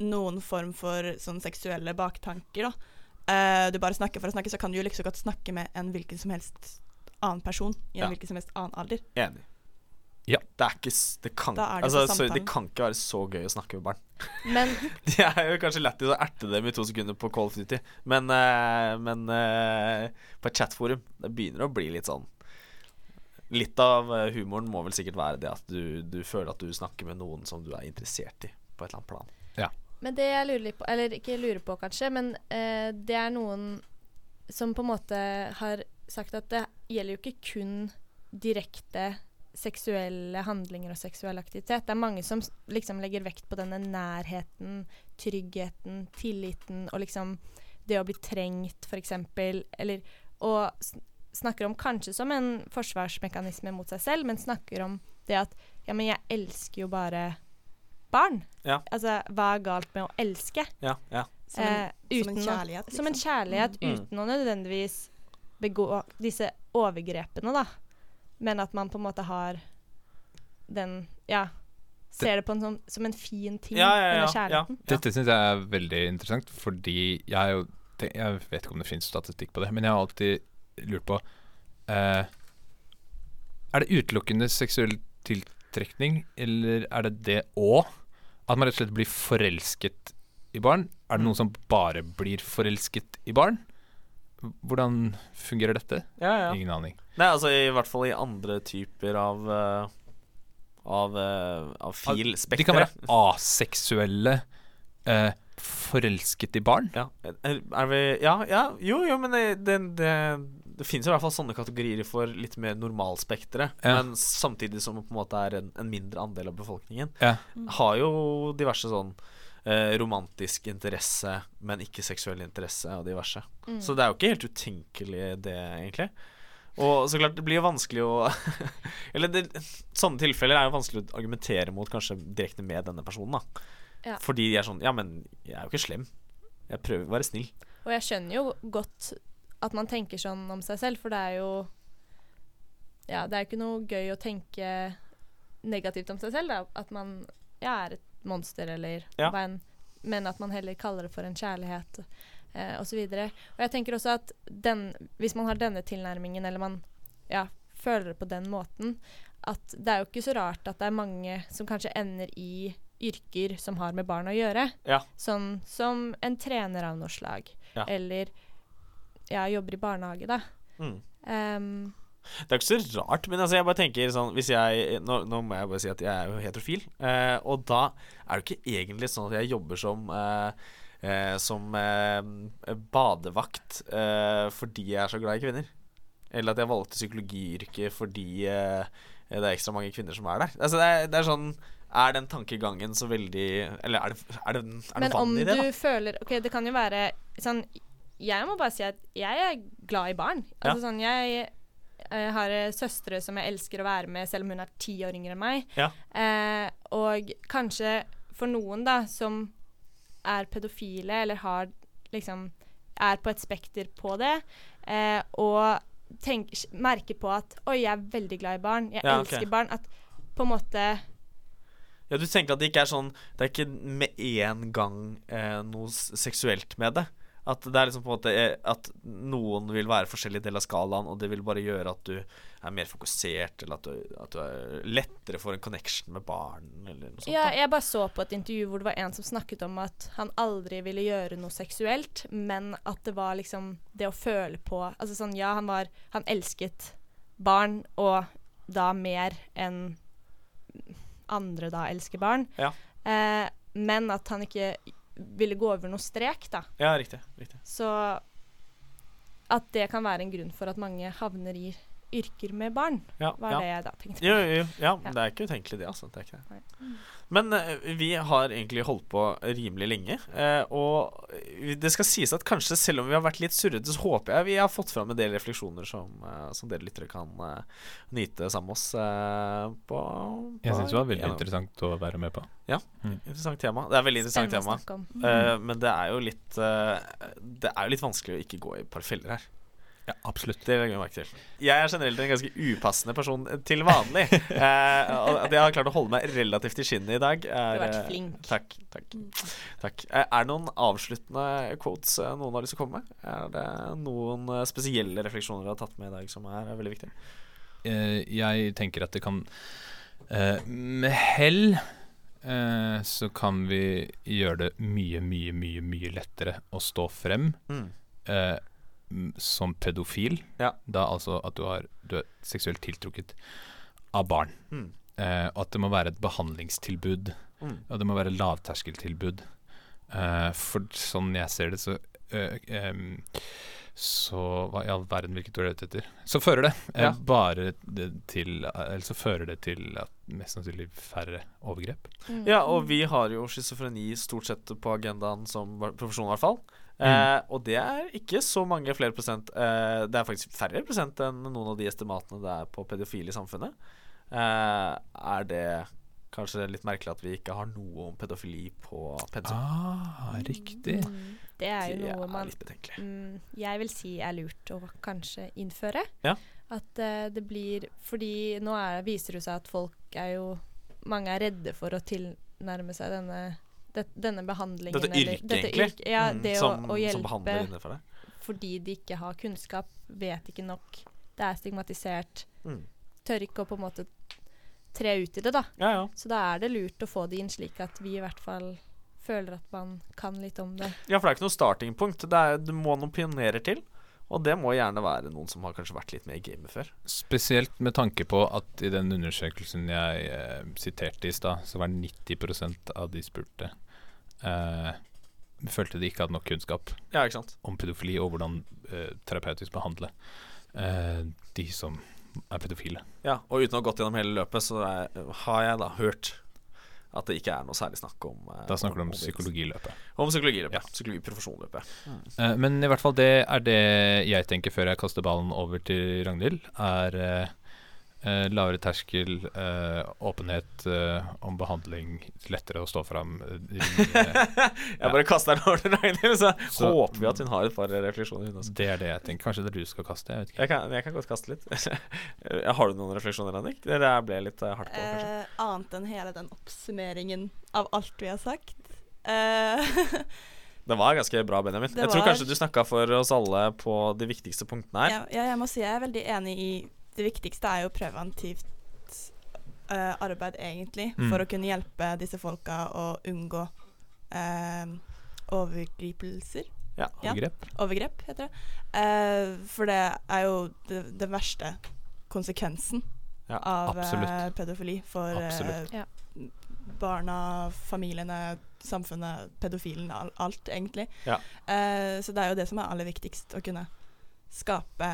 noen form for sånn seksuelle baktanker, da uh, Du bare snakker for å snakke, så kan du jo like så godt snakke med en hvilken som helst annen person i en
Ja.
hvilken som helst annen alder.
Enig.
Ja.
Det er ikke Det kan,
er det
altså,
så,
det kan ikke være så gøy å snakke med barn.
Men
De er jo kanskje lættis å erte dem i to sekunder på Call of Duty, men, eh, men eh, på et chatforum Det begynner å bli litt sånn Litt av eh, humoren må vel sikkert være det at du, du føler at du snakker med noen som du er interessert i, på et eller annet plan.
Men det jeg lurer litt på, eller ikke lurer på kanskje, men uh, det er noen som på en måte har sagt at det gjelder jo ikke kun direkte seksuelle handlinger og seksuell aktivitet. Det er mange som liksom legger vekt på denne nærheten, tryggheten, tilliten og liksom det å bli trengt, f.eks. Eller Og snakker om kanskje som en forsvarsmekanisme mot seg selv, men snakker om det at ja, men jeg elsker jo bare barn.
Ja.
Altså, hva er galt med å elske?
Ja, ja.
Som en,
Eh,
som en kjærlighet. Liksom.
Som en kjærlighet
Mm.
uten å nødvendigvis begå disse overgrepene, da. Men at man på en måte har den Ja. Ser det på en sånn, som en fin ting,
Ja, ja, ja,
denne
ja.
kjærligheten.
Dette syns jeg er veldig interessant, fordi jeg er jo Jeg vet ikke om det finnes statistikk på det, men jeg har alltid lurt på eh, Er det utelukkende seksuell tiltrekning, eller er det det òg? At man rett og slett blir forelsket i barn? Er det noen som bare blir forelsket i barn? Hvordan fungerer dette?
Ja, ja.
Ingen aning.
Nei, altså i hvert fall i andre typer av uh, Av, uh, av filspektre.
De kan være aseksuelle, eh, forelsket i barn.
ja. Er, er vi Ja, ja. Jo, jo, men det, det, det, det finnes i hvert fall sånne kategorier for litt mer normalspektre.
Ja.
Men samtidig som det på en måte er en, en mindre andel av befolkningen.
Ja.
Har jo diverse sånn eh, romantisk interesse, men ikke seksuell interesse og diverse.
Mm.
Så det er jo ikke helt utenkelig, det, egentlig. Og så klart, det blir jo vanskelig å Eller det, sånne tilfeller er jo vanskelig å argumentere mot kanskje direkte med denne personen, da.
Ja.
Fordi de er sånn Ja, men jeg er jo ikke slem. Jeg prøver å være snill.
Og jeg skjønner jo godt at man tenker sånn om seg selv, for det er jo Ja, det er jo ikke noe gøy å tenke negativt om seg selv, da. At man ja, er et monster eller
Ja.
hva enn, men at man heller kaller det for en kjærlighet eh, osv. Og, og jeg tenker også at den, hvis man har denne tilnærmingen, eller man ja, føler det på den måten, at det er jo ikke så rart at det er mange som kanskje ender i yrker som har med barn å gjøre.
Ja.
Sånn som en trener av noe slag.
Ja.
Eller ja, jobber i barnehage, da.
Mm.
Ehm,
Det er ikke så rart, men altså jeg bare tenker sånn Hvis jeg Nå, nå må jeg bare si at jeg er jo heterofil, eh, og da er det ikke egentlig sånn at jeg jobber som eh, eh, Som eh, badevakt eh, fordi jeg er så glad i kvinner. Eller at jeg valgte psykologiyrket fordi eh, det er ekstra mange kvinner som er der. Altså det er, det er sånn Er den tankegangen så veldig Eller er det, er det, er det
men om
vann i det,
du føler Ok, det kan jo være sånn Jeg må bare si at jeg er glad i barn. Altså
Ja.
sånn Jeg eh, har eh, søstre som jeg elsker å være med, selv om hun er ti år yngre enn meg.
Ja.
Eh, og kanskje for noen, da, som er pedofile, eller har liksom Er på et spekter på det, eh, og tenk, merker på at Oi, jeg er veldig glad i barn. Jeg
Ja, elsker
elsker barn. At på en måte
Ja, du tenker at det ikke er sånn Det er ikke med en gang eh, noe seksuelt med det. At det er liksom på en måte eh, At noen vil være forskjellige deler av skalaen, og det vil bare gjøre at du er mer fokusert, eller at du, at du er lettere får en connection med barn, eller noe sånt.
Ja, jeg bare så på et intervju hvor det var en som snakket om at han aldri ville gjøre noe seksuelt, men at det var liksom det å føle på Altså sånn, ja, han var Han elsket barn, og da mer enn andre da elsker barn.
Ja.
Eh, men at han ikke ville gå over noe strek, da.
ja, riktig. riktig.
Så at det kan være en grunn for at mange havner i yrker med barn,
Ja,
var
ja.
det jeg da tenkte.
Jo, jo, ja,
Ja.
det er ikke utenkelig, det. altså. Det er ikke det.
Nei.
Men eh, vi har egentlig holdt på rimelig lenge. eh, og det skal sies at kanskje selv om vi har vært litt surrete, så håper jeg vi har fått fram en del refleksjoner som, eh, som dere lyttere kan nyte sammen med oss på, på
Jeg syns det var veldig
ja.
interessant å være med på.
Ja, Interessant tema. Det er veldig interessant
Spennende
tema.
Mm.
Eh, men det er jo litt Det er jo litt vanskelig å ikke gå i et par feller her.
Ja, absolutt.
Det legger jeg merke til. Jeg er generelt en ganske upassende person til vanlig. Eh, og at jeg har klart å holde meg relativt i skinnet i dag. Er,
Du har vært
eh,
flink.
Takk. takk, takk. Eh, Er det noen avsluttende quotes eh, noen har lyst til å komme med? Er det noen spesielle refleksjoner du har tatt med i dag som er, er veldig viktige?
Eh, jeg tenker at det kan eh, Med hell eh, så kan vi gjøre det mye, mye, mye, mye lettere å stå frem eh, m- som pedofil.
Ja.
Da altså at du, har, du er seksuelt tiltrukket av barn.
Mm.
Eh, og at det må være et behandlingstilbud.
Mm.
Og det må være lavterskeltilbud. Eh, for sånn jeg ser det, så eh, Så hva i all verden hvilket ord er det etter? Så fører det eh,
Ja.
bare det til Eller så fører det til at mest sannsynlig færre overgrep.
Mm.
Ja, og vi har jo schizofreni stort sett på agendaen som profesjon, i hvert fall.
Mm.
Eh, og det er ikke så mange flere prosent eh, Det er faktisk færre prosent enn noen av de estimatene det er på pedofile i samfunnet. Eh, er det kanskje litt merkelig at vi ikke har noe om pedofili på pensum?
Ah, riktig.
Mm. Det er jo
det
noe
er
man
litt
mm, jeg vil si er lurt å kanskje innføre.
Ja.
At uh, det blir Fordi nå er, viser det seg at folk er jo Mange er redde for å tilnærme seg denne, det, denne behandlingen.
Dette yrket, egentlig.
Yrke, ja,
Mm,
det
som,
å, å hjelpe
som behandler innenfor det.
fordi de ikke har kunnskap, vet ikke nok, det er stigmatisert,
Mm.
tør ikke å på en måte tre ut i det, da.
Ja, ja.
Så da er det lurt å få det inn slik at vi i hvert fall føler at man kan litt om det.
Ja, for det er ikke noe startingpunkt. Det, er, det må noen pionerer til. Og det må gjerne være noen som har kanskje vært litt mer i gamet før.
Spesielt med tanke på at i den undersøkelsen jeg eh, siterte i stad, så var 90% av de spurte eh, følte de ikke hadde nok kunnskap
Ja, ikke sant?
om pedofili og hvordan eh, terapeutisk behandle eh, de som er pedofile.
Ja, Og uten å ha gått gjennom hele løpet, så er, har jeg da hørt at det ikke er noe særlig snakk om eh,
Da snakker du om
om-
psykologiløpet.
Om psykologiløpet.
Ja.
Psykologiprofesjonløpet.
Eh, men i hvert fall det er det jeg tenker før jeg kaster ballen over til Ragnhild. Er eh, eh, lavere terskel, eh, åpenhet eh, om behandling, lettere å stå fram. eh.
Jeg bare kaster den over til Ragnhild, så,
Så-
håper vi at hun har et par refleksjoner.
Det er det jeg tenker. Kanskje det er du skal kaste? Jeg vet ikke.
Jeg kan, jeg kan godt kaste litt. har du noen refleksjoner, Annik? Det ble litt eh, hardt på, kanskje.
Eh, annet enn hele den oppsummeringen av alt vi har sagt. Eh,
Det var ganske bra, Benjamin.
det
Jeg tror kanskje du snakka for oss alle på de viktigste punktene her.
ja, ja, jeg må si jeg er veldig enig i Det viktigste er jo preventivt uh, arbeid, egentlig,
Mm.
for å kunne hjelpe disse folka å unngå uh, overgripelser.
Ja.
Ja.
Overgrep?
Overgrep, heter det. Uh, for det er jo den verste konsekvensen
Ja,
av eh, pedofili for eh,
Ja.
barna, familiene, samfunnet, pedofilen, alt, egentlig.
Ja.
Eh, så det er jo det som er aller viktigst, å kunne skape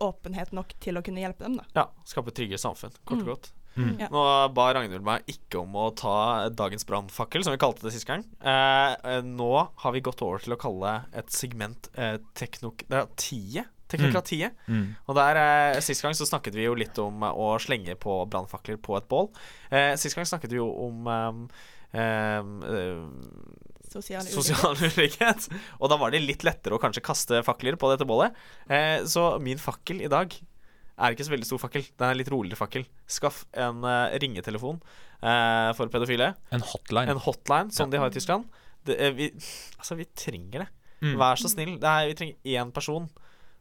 åpenhet nok til å kunne hjelpe dem, da.
Ja, Skape trygge samfunn, kort og
Mm.
godt.
Mm.
Ja.
Nå ba Ragnhild meg ikke om å ta dagens brannfakkel, som vi kalte det sist gang. Eh, eh, nå har vi gått over til å kalle et segment eh, teknokratiet. Teknokratiet.
Mm.
Og der, eh, Sist gang så snakket vi jo litt om eh, å slenge på brannfakler på et bål. Eh, sist gang snakket vi jo om eh, eh,
Sosial ulikhet.
sosial ulikhet. Og da var det litt lettere å kanskje kaste fakler på dette bålet. Eh, så min fakkel i dag er ikke så veldig stor fakkel. Det er en litt roligere fakkel. Skaff en uh, ringetelefon uh, for pedofile.
En hotline.
En hotline, som
Ja.
de har i Tyskland. Det, uh, vi, altså, vi trenger det.
Mm.
Vær så snill. Det er, vi trenger én person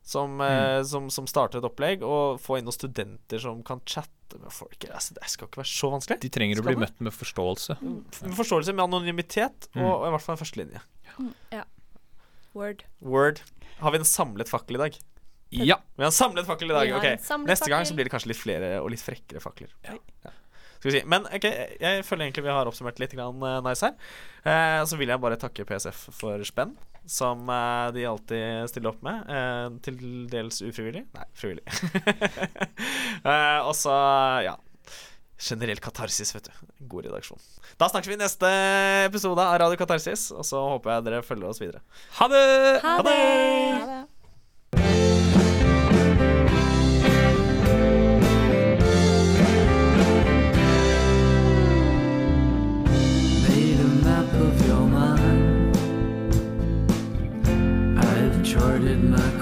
som, eh, som, som starter et opplegg, og få inn noen studenter som kan chatte med folk. Altså, det skal ikke være så vanskelig.
De trenger å bli
det?
møtt med forståelse.
Med Forståelse med anonymitet,
Mm.
og i hvert fall en førstelinje.
Word.
Word. Har vi en samlet fakkel i dag?
Ja!
Vi har en samlet fakkel i dag.
Okay.
Neste gang så blir det kanskje litt flere og litt frekkere fakler.
Ja.
Skal vi si. Men ok, jeg føler egentlig vi har oppsummert litt grann, eh, nice her. Eh, så vil jeg bare takke PSF for spenn, som eh, de alltid stiller opp med. Eh, til dels ufrivillig. Nei, frivillig. eh, og så, ja Generell katarsis, vet du. God redaksjon. Da snakkes vi i neste episode av Radio Katarsis, og så håper jeg dere følger oss videre.
Ha det!
Ha det! Ha det.
didn't I?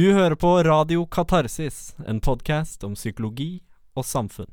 Du hører på Radio Katarsis, en podkast om psykologi og samfunn.